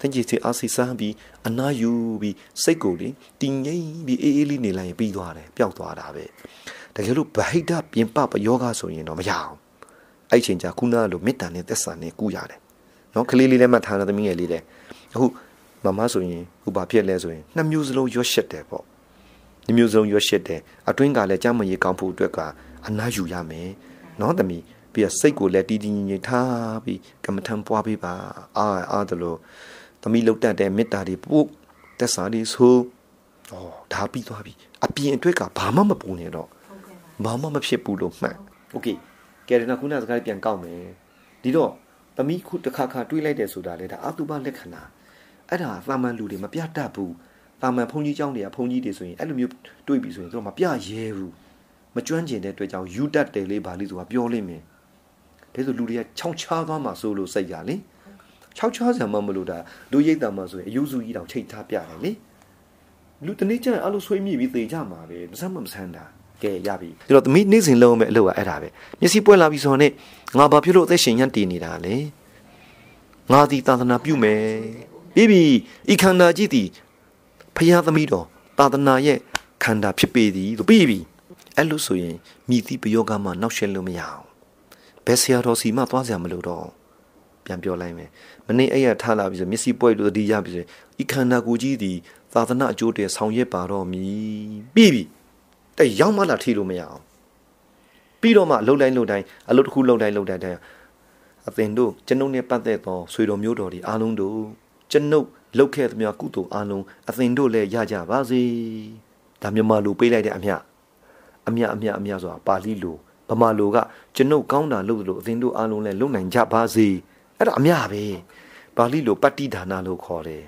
သင်ချီဆေးအားစေးစားပြီးအနာယူပြီးစိတ်ကိုလေတည်ငြိမ်ပြီးအေးအေးလေးနေလိုက်ရင်ပြီးသွားတယ်ပျောက်သွားတာပဲတကယ်လို့ဗဟိတပြင်ပပယောဂဆိုရင်တော့မရအောင် အဲ့ဒီချိန်ကျခုနကလိုမေတ္တာနဲ့သက်စာနဲ့ကုရတယ်နော်ကလေးလေးလည်းမှတ်ထားတယ်သမီးငယ်လေးလည်းအခု မမဆိုရင်ဥပါဖြစ်လဲဆိုရင်နှစ်မျိုးစလုံးရွတ်ရှက်တယ်ပေါ့ဒီမျိုးစလုံးရွတ်ရှက်တယ်အတွင်းကလည်းကြမ်းမရေကောင်းဖို့အတွက်ကအနားယူရမယ်နော်သမီးပြီးတော့စိတ်ကိုလည်းတီးတီးငြိမ်ငြိမ်ထားပြီးကမ္မထံပွားပေးပါအာအားတယ်လို့သမီးလှုပ်တတ်တဲ့မေတ္တာတွေပို့တက်စာတွေဆိုဩဒါပြီးသွားပြီအပြင်အတွက်ကဘာမှမပူနေတော့ ဟုတ်ကဲ့ပါ ဘာမှမဖြစ်ဘူးလို့မှတ်โอเค ကဲရနာခုနစကားပြန်ကောက်မယ်ဒီတော့သမီးခုတစ်ခါခါတွေးလိုက်တယ်ဆိုတာလေဒါအတုပလက္ခဏာအဲ့ဒါသာမန်လူတွေမပြတတ်ဘူးသာမန်ဘုန်းကြီးเจ้าတွေကဘုန်းကြီးတွေဆိုရင်အဲ့လိုမျိုးတွေးပြီးဆိုရင်သူတို့မပြရဲဘူးမကျွမ်းကျင်တဲ့အတွက်ကြောင့်ယူတတ်တယ်လေဗာလိဆိုတာပြောလိမ့်မယ်ဒါဆိုလူတွေကခြောက်ချားသွားမှဆိုလို့စိတ်ရလေခြောက်ချားစံမမလို့ဒါလူရိတ်တံမှာဆိုရင်အယူစုကြီးတောင်ချိတ်ထားပြတယ်လေ လူတနေ့ကျရင်အဲ့လိုဆွေးမြေ့ပြီးသေကြမှာပဲမဆမ်းမဆမ်းတာ ကဲရပြီဒါတော့သမီးနေ့စဉ်လုံးမဲ့အလုပ်ကအဲ့ဒါပဲမျက်စိပွက်လာပြီဆိုတော့ ਨੇ ငါဘာဖြစ်လို့အသက်ရှင်ရန်တည်နေတာလဲငါဒီသာသနာပြုမယ်ပြီးပြီဤခန္ဓာကြီးသည်ဖရာသမီးတော်သာသနာရဲ့ခန္ဓာဖြစ်ပေသည်ဆိုပြီးပြီအဲ့လိုဆိုရင်မိသီးပယောဂမှနောက်ရှက်လို့မရအောင်ဘယ်ဆရာတော်စီမှသွားစရာမလိုတော့ပြန်ပြောလိုက်မယ်မနေ့အဲ့ရထားလာပြီဆိုမျက်စိပွက်လို့တတိယပြီဆိုဤခန္ဓာကိုယ်ကြီးသည်သာသနာအကျိုးတည်းဆောင်ရွက်ပါတော့မည်ပြီးပြီ တဲ့ရောက်မှလာထိလို့မရအောင်ပြီးတော့မှလှုပ်တိုင်းလှုပ်တိုင်းအလုပ်တစ်ခုလှုပ်တိုင်းလှုပ်တိုင်းတိုင်းအသင်တို့ကျွန်ုပ်နဲ့ပတ်သက်သောဆွေတော်မျိုးတော်ဒီအားလုံးတို့ကျွန်ုပ်လှုပ်ခဲ့သမျှကုသိုလ်အားလုံးအသင်တို့လည်းရကြပါစေဒါမြန်မာလူပေးလိုက်တဲ့အမြအမြအမြအမြဆိုတာပါဠိလိုဗမာလိုကကျွန်ုပ်ကောင်းတာလုပ်လို့အသင်တို့အားလုံးလည်းလုပ်နိုင်ကြပါစေအဲ့ဒါအမြပဲပါဠိလိုပတ္တိဒါနာလို့ခေါ်တယ်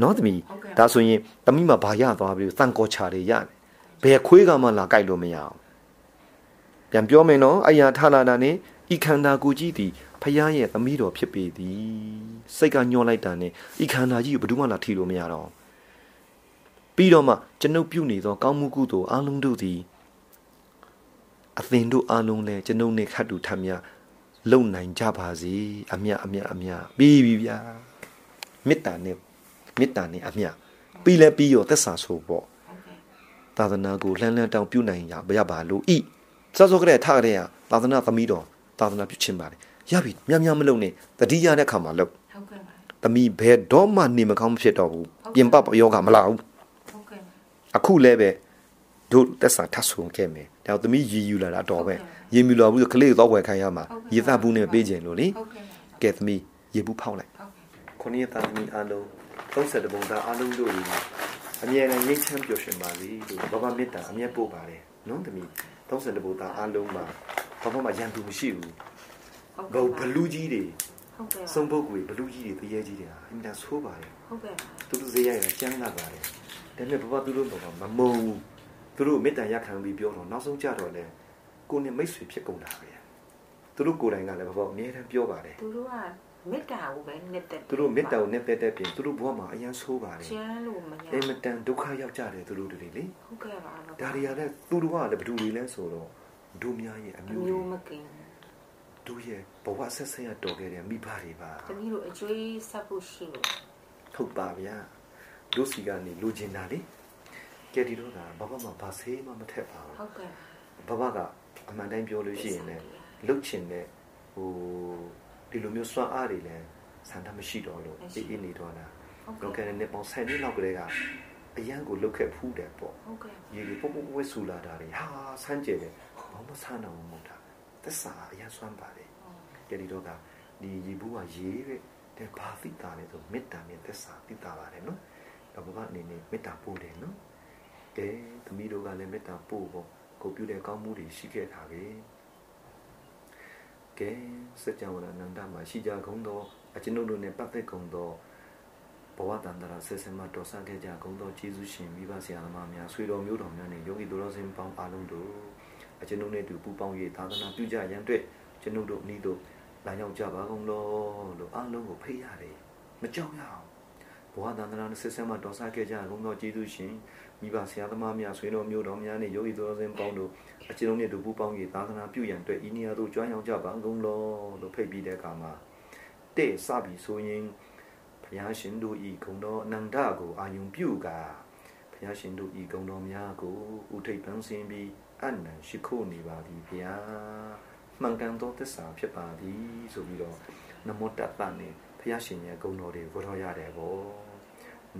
နော်သမီးဒါဆိုရင်သမီးမှာဘာရသွားပြီသံကောချာတွေရတယ် ဘယ်ခွေးကမှလာကြိုက်လို့မရအောင်ပြန်ပြောမယ်နော်အရာထလာတာနဲ့ဤခန္ဓာကိုယ်ကြီးသည်ဖယားရဲ့သမီးတော်ဖြစ်ပေသည်စိတ်ကညှောလိုက်တာနဲ့ဤခန္ဓာကြီးကိုဘယ်သူမှလာထီလို့မရတော့ပြီးတော့မှကျွန်ုပ်ပြုနေသောကောင်းမှုကုသိုလ်အလုံးတို့သည်အသင်တို့အလုံးလဲကျွန်ုပ်နဲ့ခတ်တူထမ်းမြလုံနိုင်ကြပါစေအမြအမြအမြပြီးပြီဗျာမေတ္တာနဲ့မေတ္တာနဲ့အမြပြီးလဲပြီးရောသက်စာဆိုပေါ့ဟုတ်ကဲ့ သာသနာကိုလှမ်းလှမ်းတောင်ပြုနိုင်ရရပါလို့ဤစောစောကလေးထားကြတဲ့သာသနာသမီးတော်သာသနာပြုခြင်းပါတယ်ရပြီမြများမလုံနဲ့တတိယတဲ့ခါမှာလုံဟုတ်ကဲ့ပါသမီးဘယ်တော့မှနေမကောင်းမဖြစ်တော့ဘူးပြင်ပယောဂမလာဘူးဟုတ်ကဲ့ပါအခုလည်းပဲတို့သက်စာထပ်ဆုံခဲ့မယ်ဒါတော့သမီးရည်ယူလာတာတော့ပဲရည်မြူလာဘူးဆိုကလေးတော့ဝယ်ခိုင်းရမှာရေသဘူးနဲ့ပေးခြင်းလို့လေဟုတ်ကဲ့ပါကဲသမီးရေဘူးဖောက်လိုက်ဟုတ်ကဲ့ခொနည်းသားသမီးအလုံး30ပုံသားအလုံးတို့ဒီ အမြဲတမ်းရိတ်ချမ်းပျော်ရွှင်ပါစေလို့ဘဘမေတ္တာအမြဲပို့ပါတယ်နော်သမီး30ပုံသားအလုံးမှာဘာမှမရန်သူမရှိဘူးဟုတ်ဘကဲ့ဘလူးကြီးတွေဟုတ်ကဲ့စုံပုတ်ကိုဘလူးကြီးတွေတရေကြီးတွေဟာအင်တာဆိုးပါတယ်ဟုတ်ကဲ့ပါသူတို့ဈေးရရကျန်းလာပါတယ်ဒါပေမဲ့ဘဘသူတို့တော့မမုံဘူးသူတို့မေတ္တာရခံပြီးပြောတော့နောက်ဆုံးကြတော့လေကိုနဲ့မိတ်ဆွေဖြစ်ကုန်တာပဲသူတို့ကိုယ်တိုင်ကလည်းဘဘအမြဲတမ်းပြောပါတယ်သူတို့က မေတ္တာကိုပဲနှစ်သက်သူတို့မေတ္တာကိုနဲ့တဲ့တဲ့ပြင်သူတို့ဘဝမှာအရန်ဆိုးပါတယ်ကျမ်းလို့မရအင်မတန်ဒုက္ခရောက်ကြတယ်သူတို့တွေလေဟုတ်ကဲ့ပါတော့ဒါတွေကလည်းသူတို့ကလည်းဘယ်သူတွေလဲဆိုတော့ဒုများရဲ့အအမျိုးတွေမျိုးမကင်တို့ရဲ့ဘဝဆက်ဆက်ရတော်ခဲ့တဲ့မိဘတွေပါတမီးတို့အကျွေးဆက်ဖို့ရှိလို့ဟုတ်ပါဗျာတို့စီကနေလိုချင်တာလေကဲဒီတော့ကဘဘမှာဘာဆေးမှမထက်ပါဘူးဟုတ်ကဲ့ဘဘကအမှန်တိုင်းပြောလို့ရှိရင်လည်းလှုပ်ချင်တဲ့ဟို ဒီလိုမျိုးစွမ်းအားတွေလည်းဆန္ဒမရှိတော့လို့အေးအေးနေတော့တာဟုတ်လောကကဲ့နဲ့နေပေါင်းဆိုင်နှစ်လောက်ကလေးကအရန်ကိုလှုပ်ခဲ့ဖူးတယ်ပေါ့ဟုတ်ကဲ့ရေဒီပုတ်ပုတ်ဝဲဆူလာတာတွေဟာဆန်းကျယ်တယ်ဘာမှဆန်းတော့မဟုတ်တာသက်စာအရန်စွမ်းပါတယ်ကြဒီတော့ကဒီရေဘူးကရေးတဲ့တဲ့ဘာသိတာလဲဆိုမေတ္တာနဲ့သက်စာသိတာပါတယ်နော်တော့ဘဘအနေနဲ့မေတ္တာပို့တယ်နော်ကဲသမီးတို့ကလည်းမေတ္တာပို့ဖို့ကိုပြုတဲ့ကောင်းမှုတွေရှိခဲ့တာပဲ ကဲစัจ java နန္ဒမှာရှိကြကုန်သောအကျွန်ုပ်တို့နဲ့ပတ်သက်ကုန်သောဘဝတန္တရာဆက်ဆက်မှတော်ဆခဲ့ကြကုန်သောကျေးဇူးရှင်မိဘဆရာသမားများဆွေတော်မျိုးတော်များနဲ့ယောဂီတော်စင်ပေါင်းအားလုံးတို့အကျွန်ုပ်နဲ့တူပူပေါင်း၍သာသနာပြုကြရန်အတွက်ကျွန်ုပ်တို့အနည်းတို့လာရောက်ကြပါကုန်လောလို့အားလုံးကိုဖိတ်ရတယ်မကြောက်ရအောင် ဘဝတန္တရာဆက်ဆက်မှတော်ဆခဲ့ကြကုန်သောကျေးဇူးရှင်မိဘဆရာသမားများဆွေတော်မျိုးတော်များနဲ့ယောဂီတော်စင်ပေါင်းတို့အကျွန်ုပ်နဲ့တူပူပေါင်း၍သာသနာပြုရန်အတွက်ဤနေရာသို့ကြွားရောက်ကြပါကုန်လောလို့ဖိတ်ပြီးတဲ့အခါမှာတဲ့စပြီဆိုရင်ဘုရားရှင်တို့ဤဂုဏ်တော်အနန္တကိုအာယုံပြုကာဘုရားရှင်တို့ဤဂုဏ်တော်များကိုဥထိပ်ပန်းစင်ပြီးအနန္ရှိခိုးနေပါသည်ဘုရားမှန်ကန်သောသစ္စာဖြစ်ပါသည်ဆိုပြီးတော့နမောတတ္တနဲ့ တဘုရားရှင်ရဲ့ဂုဏ်တော်တွေကိုထောက်ရတယ်ပေါ့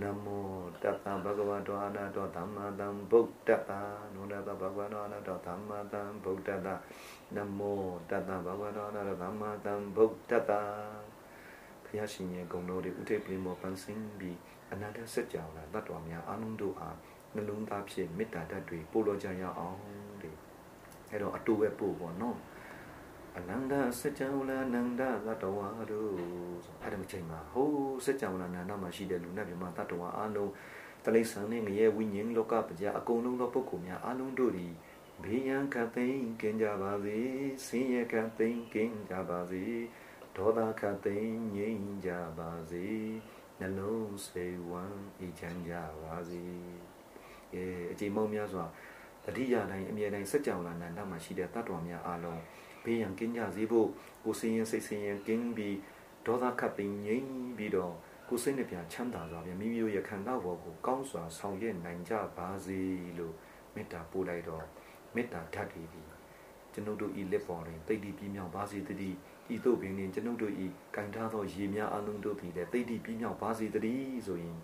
နမောတတ္တဗဂဝတောအနာတောသမ္မာသမ္ဗုဒ္ဓတ္တနုဒတ္တဗဂဝတောအနာတောသမ္မာသမ္ဗုဒ္ဓတ္တနမောတတ္တဗဂဝတောအနာတောသမ္မာသမ္ဗုဒ္ဓတ္တဘုရားရှင်ရဲ့ဂုဏ်တော်တွေဥထိပ်ပြင်ပေါ်ပန်းစင်းပြီးအနန္တစัจ java လာတတ်တော်များအလုံးတို့အားနှလုံးသားဖြင့်မေတ္တာဓာတ်တွေပို့လို့ကြရအောင်တဲ့အဲ့တော့အတူပဲပို့ပေါ့နော် အနန္တစัจ java လာနန္ဒသတ္တဝါတို့ဆိုအဲ့ဒါမချိန်မှာဟိုးစัจ java လာနန္ဒမှာရှိတဲ့လူနဲ့မြမသတ္တဝါအလုံးတလိษံနဲ့ငရဲဝိညာဉ်လောကပကြအကုန်လုံးသောပုဂ္ဂိုလ်များအလုံးတို့သည်ဘေးရန်ခတ်သိမ်းကင်းကြပါစေဆင်းရဲခတ်သိမ်းကင်းကြပါစေဒေါသခတ်သိမ်းငြိမ်းကြပါစေနှလုံးစိတ်ဝမ်းအေးချမ်းကြပါစေအဲအချိန်မောင်းများစွာတတိယတိုင်းအမြဲတမ်းစัจ java လာနန္ဒမှာရှိတဲ့တတ္တဝါများအလုံး ဘေးရန်ကင်းကြစေဖို့ကိုယ်စင်ရင်စိတ်စင်ရင်ကင်းပြီးဒေါသခတ်သိမ်းငြိမ်းပြီးတော့ကိုယ်စိတ်နှပြချမ်းသာစွာဖြင့်မိမိတို့ရဲ့ခန္ဓာဘောကိုကောင်းစွာဆောင်ရွက်နိုင်ကြပါစေလို့မေတ္တာပို့လိုက်တော့မေတ္တာဓာတ်တွေဒီကျွန်ုပ်တို့ဤလက်ပေါ်တွင်တိတ်တိပြင်းမြောက်ပါစေတည်းဤသို့ပင်တွင်ကျွန်ုပ်တို့ဤကံထားသောရေများအလုံးတို့သည်လည်းတိတ်တိပြင်းမြောက်ပါစေတည်းဆိုရင်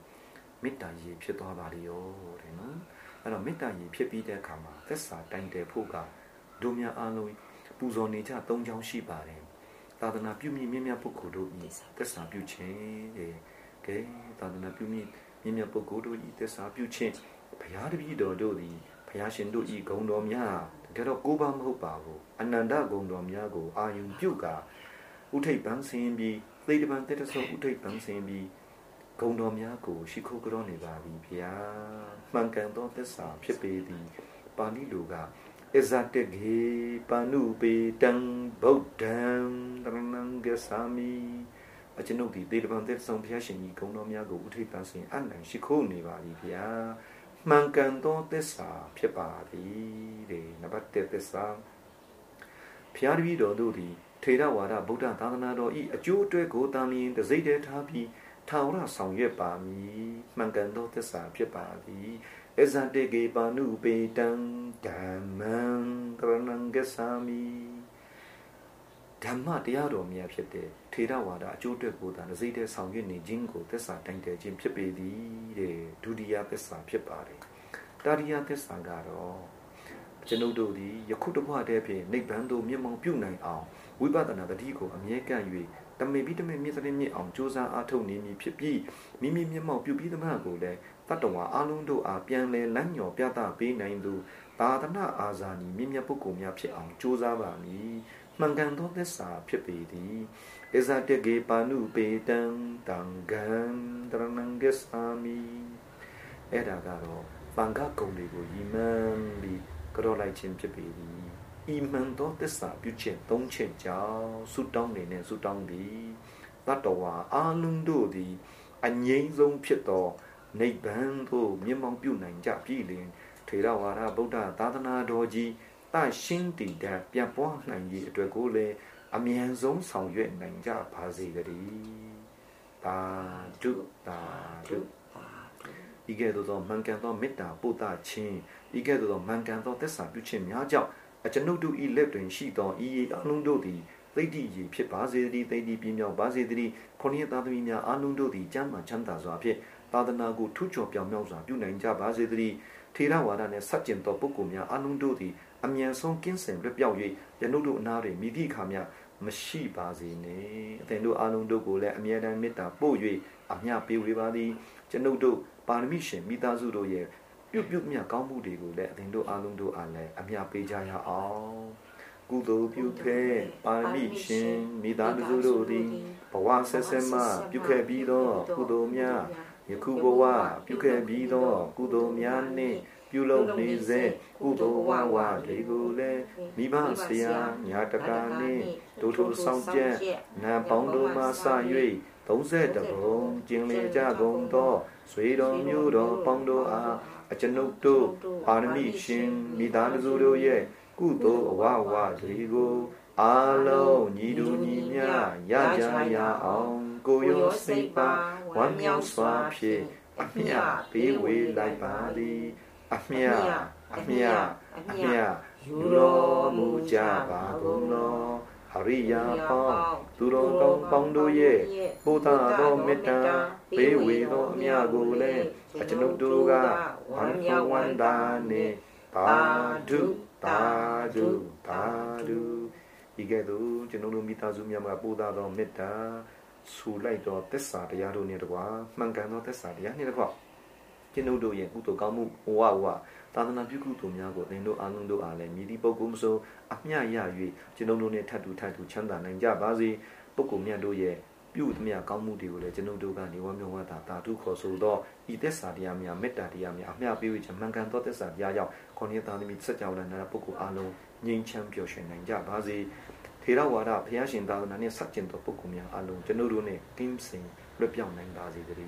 မေတ္တာရေဖြစ်သွားပါလေရောတဲ့နော်အဲ့တော့မေတ္တာရေဖြစ်ပြီးတဲ့အခါမှာသက်စာတိုင်တယ်ဖို့ကတို့များအလုံး ပူဇော်နေကြ၃ချောင်းရှိပါတယ်သာသနာပြုမြင့်မြတ်မြတ်ပုဂ္ဂိုလ်တို့ဤသက်စာပြုခြင်းတဲ့ကဲသာသနာပြုမြင့်မြတ်မြတ်ပုဂ္ဂိုလ်တို့ဤသက်စာပြုခြင်းဘုရားတပည့်တော်တို့သည်ဘုရားရှင်တို့ဤဂုဏ်တော်များတကယ်တော့ကိုးပါမဟုတ်ပါဘူးအနန္တဂုဏ်တော်များကိုအာယုံပြုကဥထိပ်ပန်းဆင်းပြီးသေတပံတက်တဆုပ်ဥထိပ်ပန်းဆင်းပြီးဂုံတော်များကိုရှိခိုးကြောနေပါပြီဗျာမှန်ကန်သောသစ္စာဖြစ်ပေသည်ပါဠိလိုက အဇတကေပနုပေတံဗုဒ္ဓံတရဏံဂသာမိအကျွန်ုပ်ဒီသေတပံတက်ဆောင်ဘုရားရှင်ကြီးဂုံတော်များကိုဥထိပ်ပန်းဆင်းအနံရှိခိုးနေပါပြီဗျာမှန်ကန်သောသစ္စာဖြစ်ပါသည်တဲ့နံပါတ်1သစ္စာဘုရားတပည့်တော်တို့သည်ထေရဝါဒဗုဒ္ဓသာသနာတော်ဤအကျိုးအတွက်ကိုတာမင်တစိမ့်တည်းထားပြီးထာဝရဆောင်ရွက်ပါမည်မှန်ကန်သောသစ္စာဖြစ်ပါသည် အဇတေကေပါနုပေတံဓမ္မံတရဏံဂသာမိဓမ္မတရားတော်များဖြစ်တဲ့ထေရဝါဒအကျိုးအတွက်ကိုသာတစိမ့်တည်းဆောင်ရွက်နေခြင်းကိုသစ္စာတိုင်တယ်ခြင်းဖြစ်ပေသည်တဲ့ဒုတိယသစ္စာဖြစ်ပါတယ်တတိယသစ္စာကတော့ကျွန်ုပ်တို့သည်ယခုတဘွားတည်းဖြင့်နိဗ္ဗာန်သို့မြတ်မောင်ပြုနိုင်အောင်ဝိပဿနာတတိကိုအမြဲကန့်၍တမေပြီးတမေမြင့်စတဲ့မြင့်အောင်ကြိုးစားအားထုတ်နေမည်ဖြစ်ပြီးမိမိမျက်မှောက်ပြုပြီးသမျှကိုလည်း တတ္တဝါအလုံးတို့အားပြန်လဲလမ်းညော်ပြသပေးနိုင်သူသာသနာအာဇာနည်မြင့်မြတ်ပုဂ္ဂိုလ်များဖြစ်အောင်ကြိုးစားပါမည်မှန်ကန်သောသစ္စာဖြစ်ပေသည်ဣဇတကေပါနုပေတံတံဂံတရဏံဂစ္ဆာမိအဲ့ဒါကတော့သံဃာကုံတွေကိုယီမန်ပြီးကြောလိုက်ခြင်းဖြစ်ပေသည်ဤမှန်သောသစ္စာပြုချက်သုံးချက်ကြောင့်ဆုတောင်းနေနဲ့ဆုတောင်းသည်တတဝါအာလုံးတို့သည်အငြိမ့်ဆုံးဖြစ်သော နိဗ္ဗာန်သို့မြင့်မောင်ပြုနိုင်ကြပြီလင်ထေရဝါဒဗုဒ္ဓသာသနာတော်ကြီးတရှင်းတည်တဲ့ပြန့်ပွားနိုင်ရေးအတွက်ကိုလည်းအမြန်ဆုံးဆောင်ရွက်နိုင်ကြပါစေတည်းတာဒုတာဒုဤကဲ့သို့သောမှန်ကန်သောမေတ္တာပို့တာခြင်းဤကဲ့သို့သောမှန်ကန်သောသစ္စာပြုခြင်းများကြောင့်အကျွန်ုပ်တို့ဤလက်တွင်ရှိသောဤရေအလုံးတို့သည်သိတိရေဖြစ်ပါစေတည်းသိတိပြင်းမြောက်ပါစေတည်းခொနည်းသားသမီးများအလုံးတို့သည်ကျမ်းမှချမ်းသာစွာဖြင့် သာသနာကိုထူးချော်ပြောင်မြောက်စွာပြုနိုင်ကြပါစေတည်းထေရဝါဒနှင့်ဆက်ကျင်သောပုဂ္ဂိုလ်များအလုံးတို့သည်အမြန်ဆုံးကင်းစင်လွတ်ပြောက်၍ယနုတို့အနာတွင်မိသည့်အခါမျှမရှိပါစေနှင့်အသင်တို့အလုံးတို့ကိုလည်းအမြဲတမ်းမေတ္တာပို့၍အမျှပေးဝေပါသည်ကျွန်ုပ်တို့ပါရမီရှင်မိသားစုတို့ရဲ့ပြုတ်ပြုတ်မြတ်ကောင်းမှုတွေကိုလည်းအသင်တို့အားလုံးတို့အားလည်းအမြပေးကြရအောင်ကုသိုလ်ပြုခဲ့ပါရမီရှင်မိသားစုတို့သည်ဘဝဆက်ဆက်မှပြုခဲ့ပြီးသောကုသိုလ်များ ယခုဘဝပြုခဲ့ပြီးသောကုသိုလ်များနှင့်ပြုလုပ်နေစေကုသိုလ်ဝဝတွေကိုလည်းမိဘဆရာညာတကာနှင့်ဒုထုဆောင်ကျက်နာပေါင်းတို့မှစ၍30ဘုံကျင်လေကြကုန်သောဆွေတော်မျိုးတော်ပေါင်းတို့အားအကျွန်ုပ်တို့ပါရမီရှင်မိသားစုတို့ရဲ့ကုသိုလ်အဝဝတွေကိုအာလုံးညီတူညီမျှရကြရအောင် ကိုရောစိတ်ပါဝမ်းမြောက်စွာဖြင့်အမြပေးဝေလိုက်ပါသည်အမြအမြအမြယူတော်မူကြပါကုန်သောအရိယာပေါင်းသူတော်ကောင်းပေါင်းတို့ရဲ့ပို့တာသောမေတ္တာဘေးဝေသောအမြကိုလည်းအကျွန်ုပ်တို့ကဝမ်းမြောက်ဝမ်းသာနှင့်သာဓုသာဓုသာဓုဤကဲ့သို့ကျွန်ုပ်တို့မိသားစုများမှာပို့တာသောမေတ္တာ ဆူလိုက်သောသစ္စာတရားတို့နှင့်တကွာမှန်ကန်သောသစ္စာတရားနှင့်တကွာကျွန်ုပ်တို့ရဲ့ကုသိုလ်ကောင်းမှုဘဝဘဝသာသနာပြုကုသိုလ်များကိုသင်တို့အားလုံးတို့အားလည်းမြည်သည့်ပုဂ္ဂိုလ်မဆိုအမျှရ၍ကျွန်ုပ်တို့နဲ့ထပ်တူထပ်တူချမ်းသာနိုင်ကြပါစေပုဂ္ဂိုလ်မြတ်တို့ရဲ့ပြုသမျှကောင်းမှုတွေကိုလည်းကျွန်ုပ်တို့ကနေဝမျှဝတာတာတုခေါ်ဆိုသောဤသစ္စာတရားများမေတ္တာတရားများအမျှပေးဝေခြင်းမှန်ကန်သောသစ္စာတရားကြောင့်ခေါင်းရသားသမီးစัจ java လနာပုဂ္ဂိုလ်အားလုံးငြိမ်းချမ်းပျော်ရွှင်နိုင်ကြပါစေ ထေရဝါဒဘုရားရှင်သာသနာနဲ့ဆက်ကျင်သောပုဂ္ဂိုလ်များအားလုံးကျွန်ုပ်တို့နဲ့ကင်းစင်လွတ်ပြောင်းနိုင်ပါစေတည်း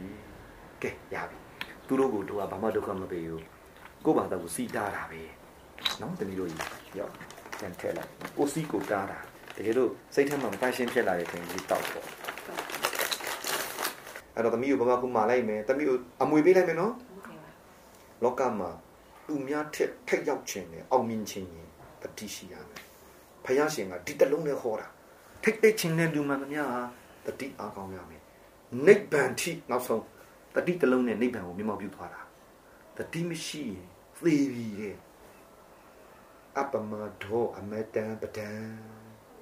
ကဲရပြီသူတို့ကိုတို့ကဘာမှဒုက္ခမပေးဘူးကိုယ့်ဘာသာကိုစီတားတာပဲနော်တမီးတို့ကြီးရောက်ပြန်ထည့်လိုက်ကိုစီကိုတားတာတကယ်လို့စိတ်ထဲမှာမတန့်ရှင်းဖြစ်လာတဲ့ခင်ကြီးတောက်ပေါ့အဲ့တော့တမီးကိုဘာမှကုမာလိုက်မယ်တမီးကိုအမွေပေးလိုက်မယ်နော်လောကမှာသူများထက်ထက်ရောက်ခြင်းနဲ့အောင်မြင်ခြင်းရင်တတိရှိရမယ် ဖယားရှင်ကဒီတလုံးနဲ့ခေါ်တာထိတ်တိတ်ခြင်းနဲ့လူမှန်သမျှဟာတတိအားကောင်းရမယ်နိဗ္ဗာန်ထိနောက်ဆုံးတတိတလုံးနဲ့နိဗ္ဗာန်ကိုမြင်မောက်ပြုသွားတာတတိမရှိရင်သေပြီတဲ့အပမဒောအမတန်ပဒံ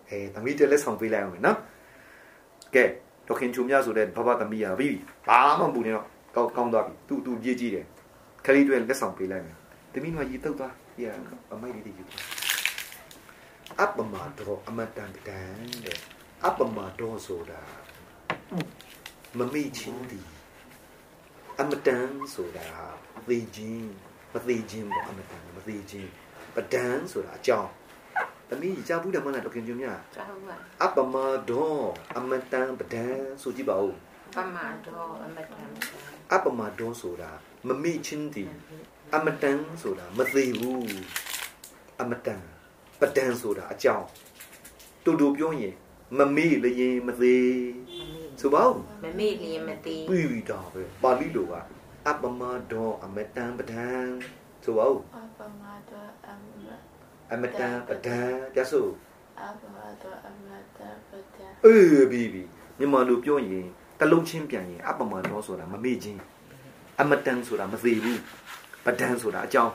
အဲတမိတလက်ဆောင်ပေးလိုက်အောင်နော်ကဲတော့ခင်ချုံမြဆိုတဲ့ဘဘသမီးရပြီဘာမှမပူနေတော့ကောင်းကောင်းသွားပြီသူ့သူရေးကြည့်တယ်ခရီးတွေလက်ဆောင်ပေးလိုက်မယ်တမိကရေတုတ်သွားရအမိုက်လေးတွေယူ အပမဒောအမတန်ပဒံတဲ့အပမဒောဆိုတာမမိချင်းဒီအမတန်ဆိုတာသေခြင်းမသေးခြင်းပေါ့အမတန်မသေးခြင်းပဒံဆိုတာအကြောင်းသမီးကြားဘူးတယ်မလားတော့ခင်ကျွန်းမြတ်ကြားဘူးပါအပမဒောအမတန်ပဒံဆိုကြည့်ပါဦးပမာတော့အမတန်အပမဒောဆိုတာမမိချင်းတည်အမတန်ဆိုတာမသေးဘူးအမတန် ပဒံဆိုတာအကြောင်းတူတူပြောရင်မမေ့လျင်မသေးဆိုပါဦးမမေ့လျင်မသိပြီးပြီတော့ပဲပါဠိလိုကအပမဒောအမတန်ပဒံဆိုပါဦးအပမတအမအမတန်ပဒံပြဆိုအပမတအမတပဒအေးပြီပြီမြန်မာလိုပြောရင်တလုံးချင်းပြန်ရင်အပမဒောဆိုတာမမေ့ချင်းအမတန်ဆိုတာမသေးဘူးပဒံဆိုတာအကြောင်း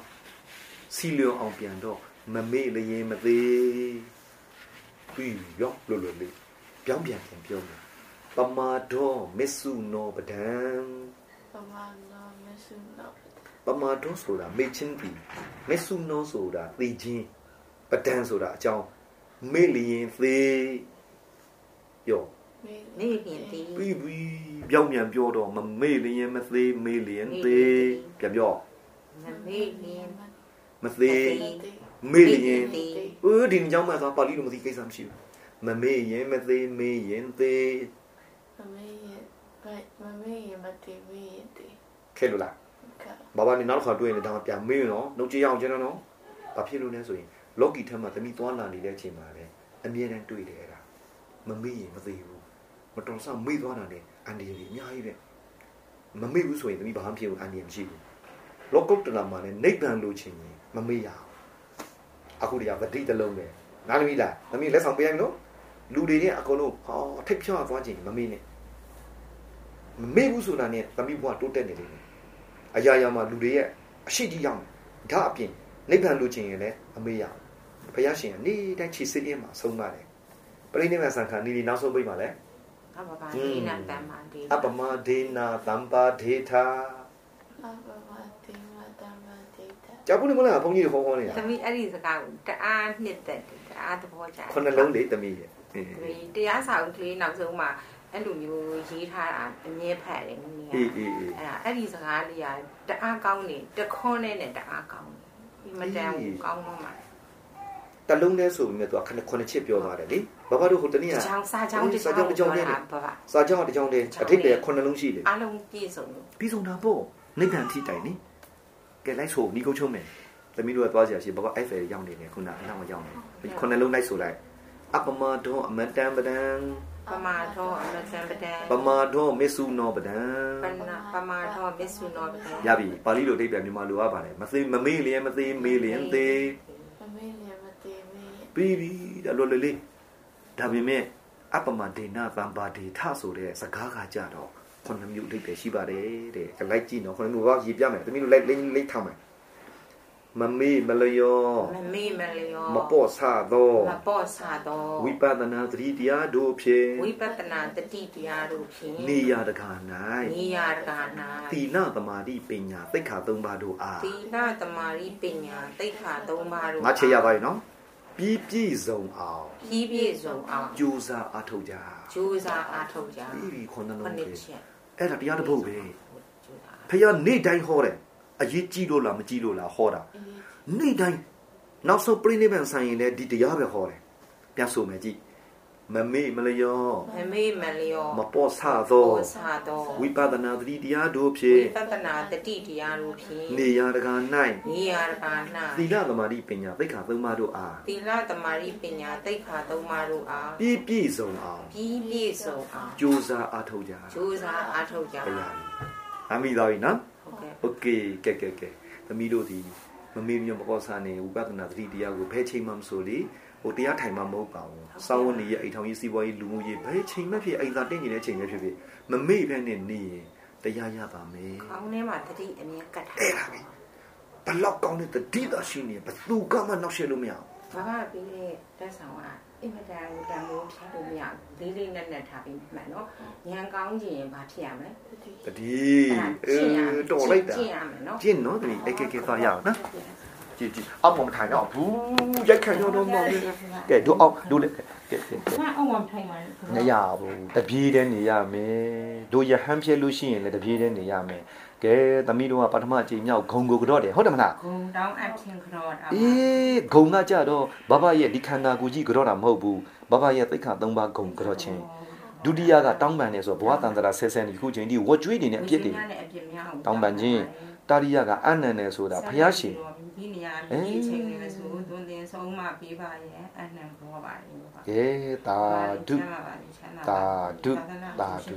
စီလျော်အောင်ပြန်တော့ မမေ့လျင်မသေးပြီးရောလို့လို့လေးပြောင်းပြန်ပြန်ပြောမယ်ပမာဒောမစ္ဆုနောပဒံပမနောမဆုနောပမာဒောဆိုတာမေ့ချင်းပြီမစ္ဆုနောဆိုတာသေချင်းပဒံဆိုတာအကြောင်းမေ့လျင်သေးရောမေမေ့လျင်သိပြီးပြီပြောင်းပြန်ပြောတော့မမေ့လျင်မသေးမေ့လျင်သေးပြန်ပြောမမေ့လျင်မသေး မေ့လျင်ဦးဒီကြောင့်မှသွားပါဠိလိုမသိကိစ္စမရှိဘူးမမေ့ရင်မသေးမေ့ရင်သေးမမေယမမေယမတိမေယတိခဲလို့လားကဘာဘာနေနောက်တစ်ခါတွေ့ရင်လည်းဒါမှပြန်မေ့ရနော်နှုတ်ကြည့်ရအောင်ကျွန်တော်နော်ဘာဖြစ်လို့လဲဆိုရင်လော်ကီထက်မှသမီးသွားလာနေတဲ့အချိန်မှာလည်းအမြဲတမ်းတွေ့တယ်အဲ့ဒါမမေ့ရင်မသေးဘူးမတော်ဆမေ့သွားတာနဲ့အန်ဒီရီအများကြီးပဲမမေ့ဘူးဆိုရင်သမီးဘာမှဖြစ်ဘူးအန်ဒီရီမရှိဘူးလောကုတ်တလာမှာလည်းနိဗ္ဗာန်လိုချင်ရင်မမေ့ရအောင် အခုတရားဗတိတလုံးပဲနားသမီးလားသမီးလက်ဆောင်ပေးရမယ်နော်လူတွေနဲ့အကုန်လုံးဟောထိတ်ဖြောသွားခြင်းမမေ့နဲ့မမေ့ဘူးဆိုတာနဲ့သမီးဘဝတိုးတက်နေတယ်အရာရာမှာလူတွေရဲ့အရှိကြီးရောက်ဒါအပြင်နိဗ္ဗာန်လိုချင်ရင်လည်းမမေ့ရအောင်ဘုရားရှင်ကနေ့တိုင်းခြေစစ်ရင်းမှာဆုံးပါတယ်ပရိနိဗ္ဗာန်ဆံခါနေ့ဒီနောက်ဆုံးပိတ်မှာလဲအပပါဒီနာတမ္မာဒီအပမဒေနာတမ္ပါဒေထာအပမတိမတမတိတ ကြောက်ဘူးလေမလားဘုန်းကြီးတွေခေါ်ခေါ်နေတာသမီးအဲ့ဒီစကားကိုတအားနှစ်သက်တယ်တအားသဘောကျတယ်ခုနှလုံးလေးသမီးရဲ့အေးဒီတရားစာအုပ်ကလေးနောက်ဆုံးမှအဲ့လိုမျိုးရေးထားတာအမြဲဖတ်တယ်နည်းနည်းအေးအေးအေးအဲ့ဒါအဲ့ဒီစကားလေးကတအားကောင်းနေတခွန်းနဲ့နဲ့တအားကောင်းနေဒီမတန်ဘူးကောင်းတော့မှတလုံးလေးဆိုပြီးမြတ်သူကခဏခုနှစ်ချက်ပြောသွားတယ်လေဘာဘာတို့ဟိုတနည်းကချောင်းစာချောင်းတစ်ချောင်းတစ်ချောင်းနဲ့ဘာပါစာကြောင်းတစ်ကြောင်းတည်းအထိပ္ပယ်ခုနှစ်လုံးရှိတယ်အားလုံးပြည့်စုံလို့ပြီးဆုံးတာပေါ့နိဗ္ဗာန်ထိတိုင်နိ ကဲလိုက်ဆိုမိကုတ်ချုံးမယ်သမီးတို့ကသွားကြရရှိဘာဘာအဲ့ဖယ်ရောက်နေတယ်ခုနအနောက်မရောက်နေခုနှစ်လုံးလိုက်ဆိုလိုက်အပမဒောအမတံပဒံပမာထောအမစံပဒံပမာဒောမေစုနောပဒံပနာပမာထောမစ္ဆုနောပဒံရပြီပါဠိလိုအဓိပ္ပာယ်မြန်မာလိုရပါတယ်မသေးမမေ့လျင်မသေးမေ့လျင်သေးမမေယမတိမေယပြီးပြီဒါလိုလေလေးဒါပေမဲ့အပမဒေနသံပါဒေထဆိုတဲ့စကားကကြတော့ ခုနှစ်မျိုးအဓိပ္ပာယ်ရှိပါတယ်တဲ့လိုက်ကြည့်နော်ခုနှစ်မျိုးဘာရေးပြမယ်တမီးတို့လိုက်လိမ့်လိမ့်ထားမယ်မမေ့မလျောမမေ့မလျောမပေါ့ဆသောမပေါ့ဆသောဝိပဿနာသတိတရားတို့ဖြင့်ဝိပဿနာတတိတရားတို့ဖြင့်နေရတကာနေရတကာ၌၌သီလသမာဓိပညာသိက္ခာသုံးပါးတို့အားသီလသမာဓိပညာသိက္ခာသုံးပါးတို့ငါချက်ရပါပြီနော်ပြီးပြည့်စုံအောင်ပြီးပြည့်စုံအောင်ကြိုးစားအားထုတ်ကြကြိုးစားအားထုတ်ကြပြီးပြီခုနှစ်ခုလုံးနှစ်ပဲချက် အဲ့ဒါတရားတစ်ပုဒ်ပဲကြိုးစားဖခင်နေ့တိုင်းဟောတယ်အရေးကြီးလို့လားမကြီးလို့လားဟောတာနေ့တိုင်းနောက်ဆုံးပြိနိဗ္ဗာန်ဆိုင်ရင်လည်းဒီတရားပဲဟောတယ်ပြန်ဆိုမယ်ကြည့် မမေ့မလျော့မမေ့မလျော့မပေါ်ဆသောပေါ်ဆသောဝိပဿနာတတိတရားတို့ဖြင့်ဝိပဿနာတတိတရားတို့ဖြင့်နေရာတကာ၌နေရာတကာ၌သီလသမာဓိပညာသိက္ခာသုံးပါးတို့အားသီလသမာဓိပညာသိက္ခာသုံးပါးတို့အားပြည့်ပြည့်စုံအောင်ပြည့်ပြည့်စုံအောင်ကြိုးစားအားထုတ်ကြကြိုးစားအားထုတ်ကြပါအမိသားပြီနော်ဟုတ်ကဲ့ကဲကဲကဲသမီးတို့ဒီမမေ့မြော့မပေါ်ဆာနေဝိပဿနာတတိတရားကိုဘယ်ချိန်မှမဆိုလေဟိုတရားထိုင်မှမဟုတ်ပါဘူး စောင်းဝနေရဲ့အိမ်ထောင်ရေးစီးပွားရေးလူမှုရေးဘယ်ချိန်မှဖြစ်အိမ်သာတင်းနေတဲ့ချိန်ပဲဖြစ်ဖြစ်မမေ့ဘဲနဲ့နေရင်တရားရပါမယ်ခေါင်းထဲမှာတတိအမြဲကတ်ထားအဲ့ဒါပဲဘလောက်ကောင်းတဲ့တတိသာရှိနေဘသူကမှနောက်ရှက်လို့မရဘူးဘာမှပြီးတဲ့တက်ဆောင်ကအင်မတန်တန်မိုးဖြတ်လို့မရဘူးလေးလေးနက်နက်ထားပြီးမှန်နော်ညံကောင်းခြင်းဘာဖြစ်ရမလဲတတိအဲတော်လိုက်တာကျင့်ရမယ်နော်ကျင့်နော်တတိအဲ့ကဲကဲသွားရအောင်နော် ကြည့်ကြည့်အောက်မှာမထိုင်တော့ဘူးရိုက်ခံရတော့မဟုတ်ဘူးကဲတို့အောက်တို့လေကဲကဲကဲငါအောင်အောင်ထိုင်ပါမရဘူးတပြေးတည်းနေရမယ်တို့ရဟန်းဖြစ်လို့ရှိရင်လည်းတပြေးတည်းနေရမယ်ကဲသမီးတို့ကပထမအချိန်မြောက်ဂုံကိုကတော့တယ်ဟုတ်တယ်မလားဂုံတောင်းအပ်ခြင်းခရောတာအေးဂုံကကြတော့ဘဘရဲ့ဒီခန္ဓာကိုယ်ကြီးကတော့တာမဟုတ်ဘူးဘဘရဲ့သိက္ခာ၃ပါးဂုံကတော့ခြင်းဒုတိယကတောင်းပန်နေဆိုဘဝတန်တရာဆဲဆဲဒီခုချိန်ဒီဝတ်ကြွေးနေတဲ့အပြစ်တွေအပြစ်များတောင်းပန်ခြင်းတာရိယကအနန္တနဲ့ဆိုတာဘုရားရှင် ဒီနေရာဒီချိန်လေးဆိုသွန်သင်ဆုံးမပေးပါရဲ့အနံပေါ်ပါရဲ့ပါကဲတာဒုတာဒုတာဒု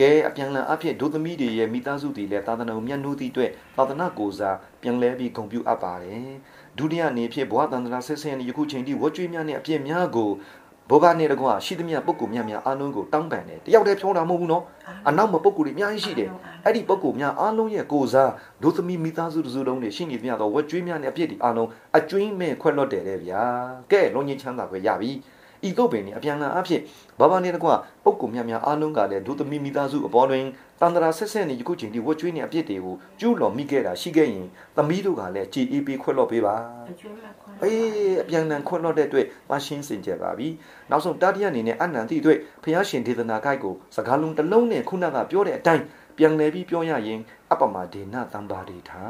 ကဲအပြန်လန်အဖြစ်ဒုသမီးတွေရဲ့မိသားစုတွေလည်းသာသနာ့မြတ်နိုးသည့်အတွက်သာသနာ့ကိုစားပြန်လဲပြီးဂုဏ်ပြုအပ်ပါတယ်ဒုတိယအနေဖြင့်ဘဝတန္တရာဆက်ဆင်းယခုချိန်ထိဝကြွေးများနဲ့အပြည့်များကို ဘောဘာနဲ့တကွာရှိသမျှပုဂ္ဂိုလ်များများအားလုံးကိုတောင်းပန်တယ်တယောက်တည်းဖြောတာမဟုတ်ဘူးနော်အနောက်မှာပုဂ္ဂိုလ်တွေအများကြီးရှိတယ်အဲ့ဒီပုဂ္ဂိုလ်များအားလုံးရဲ့ကိုစားဒုသမီးမိသားစုတစုလုံးတွေရှိနေသမျှတော့ဝကြွေးများနဲ့အပြည့်ဒီအားလုံးအကျွင်းမဲ့ခွက်လွတ်တယ်တဲ့ဗျာကဲလုံးကြီးချမ်းသာခွဲရပြီ ဤသို့ပင်အပြန်လန်အဖြစ်ဘာဘာနဲ့တကွာပုဂ္ဂိုလ်များများအားလုံးကလည်းဒုသမီးမိသားစုအပေါ်တွင်တန္တရာဆက်ဆက်နေယခုချိန်ထိဝကြွေးနေအပြည့်တွေကိုကျူးလွန်မိခဲ့တာရှိခဲ့ရင်သမီးတို့ကလည်းကြည်အေးပေးခွက်လွတ်ပေးပါအေးအပြန်အလှန်ခွတ်လွတ်တဲ့အတွက်ပါရှင်းစင်ကြပါပြီနောက်ဆုံးတတိယအနေနဲ့အနန္တိအတွက်ဖျားရှင်ဒေသနာကိုက်ကိုစကားလုံးတစ်လုံးနဲ့ခုနကပြောတဲ့အတိုင်းပြန်လည်ပြီးပြောရရင် အပမဒေနတံပါဒေထာ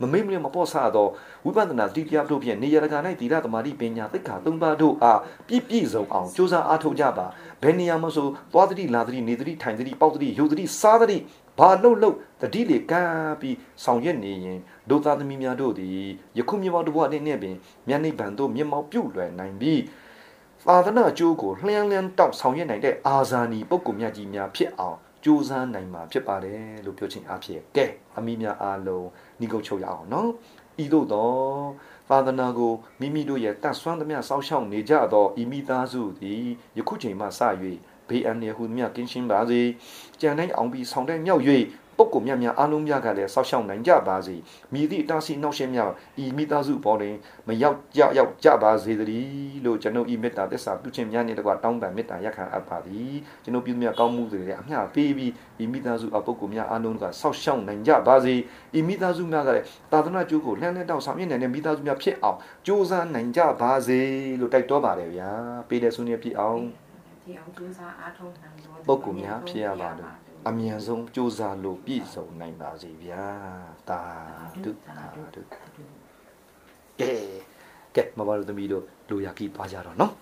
မမိတ်မလျော့မပေါ့ဆသောဝိပဿနာတိတရားတို့ဖြင့်နေရတကာ၌သီလသမာဓိပညာသိက္ခာသုံးပါးတို့အားပြည့်ပြည့်စုံအောင်ကြိုးစားအားထုတ်ကြပါဘယ်နေရာမှာဆိုသွားသတိလာသတိနေသတိထိုင်သတိပေါက်သတိယူသတိစားသတိဘာလှုပ်လှုပ်တတိလေကမ်းပြီးဆောင်ရွက်နေရင်ဒုသားသမီးများတို့သည်ယခုမြေမောက်တဘွားနဲ့ပင်မြတ်နိဗ္ဗာန်သို့မျက်မှောက်ပြုလွယ်နိုင်ပြီးသာသနာအကျိုးကိုလျှမ်းလျှမ်းတောက်ဆောင်ရွက်နိုင်တဲ့အာဇာနည်ပုဂ္ဂိုလ်မြတ်ကြီးများဖြစ်အောင် ကြိုးစားနိုင်မှာဖြစ်ပါတယ်လို့ပြောခြင်းအဖြစ်ကဲအမိများအားလုံးညီကုတ်ချုပ်ရအောင်နော်ဤသို့တော့သာသနာကိုမိမိတို့ရဲ့တတ်ဆွမ်းသမျှစောင့်ရှောက်နေကြသောဤမိသားစုသည်ယခုချိန်မှစ၍ဘေးအန္တရာယ်ဟုမြကင်းရှင်းပါစေကြံတိုင်းအောင်ပြီးဆောင်တဲ့မြောက်၍ ပုဂ္ဂိုလ်များများအားလုံးများကလည်းစောင့်ရှောက်နိုင်ကြပါစေမြည်သည့်အတားဆီးနှောက်ရှင်းများဤမိသားစုပေါ်တွင်မရောက်ကြရောက်ကြပါစေတည်းလို့ကျွန်ုပ်ဤမေတ္တာသစ္စာပြုခြင်းများနှင့်တကွတောင်းပန်မေတ္တာရက်ခံအပ်ပါသည်ကျွန်ုပ်ပြုမြတ်ကောင်းမှုတွေလည်းအမျှပေးပြီးဤမိသားစုအပုဂ္ဂိုလ်များအားလုံးကစောင့်ရှောက်နိုင်ကြပါစေဤမိသားစုများကလည်းသာသနာကျိုးကိုလှမ်းလှမ်းတောက်ဆောင်ရနိုင်တဲ့မိသားစုများဖြစ်အောင်ကြိုးစားနိုင်ကြပါစေလို့တိုက်တွန်းပါတယ်ဗျာပေးတဲ့ဆုနေဖြစ်အောင်ဒီအောင်ကြိုးစားအားထုတ်နိုင်လို့ပုဂ္ဂိုလ်များဖြစ်ရပါလို့ အမြန်ဆုံးကြိုးစားလို့ပြည့်စုံနိုင်ပါစေဗျာတာဒုတာဒုကဲကဲမဘာလို့သမီးတို့လူရကီပါကြတော့နော်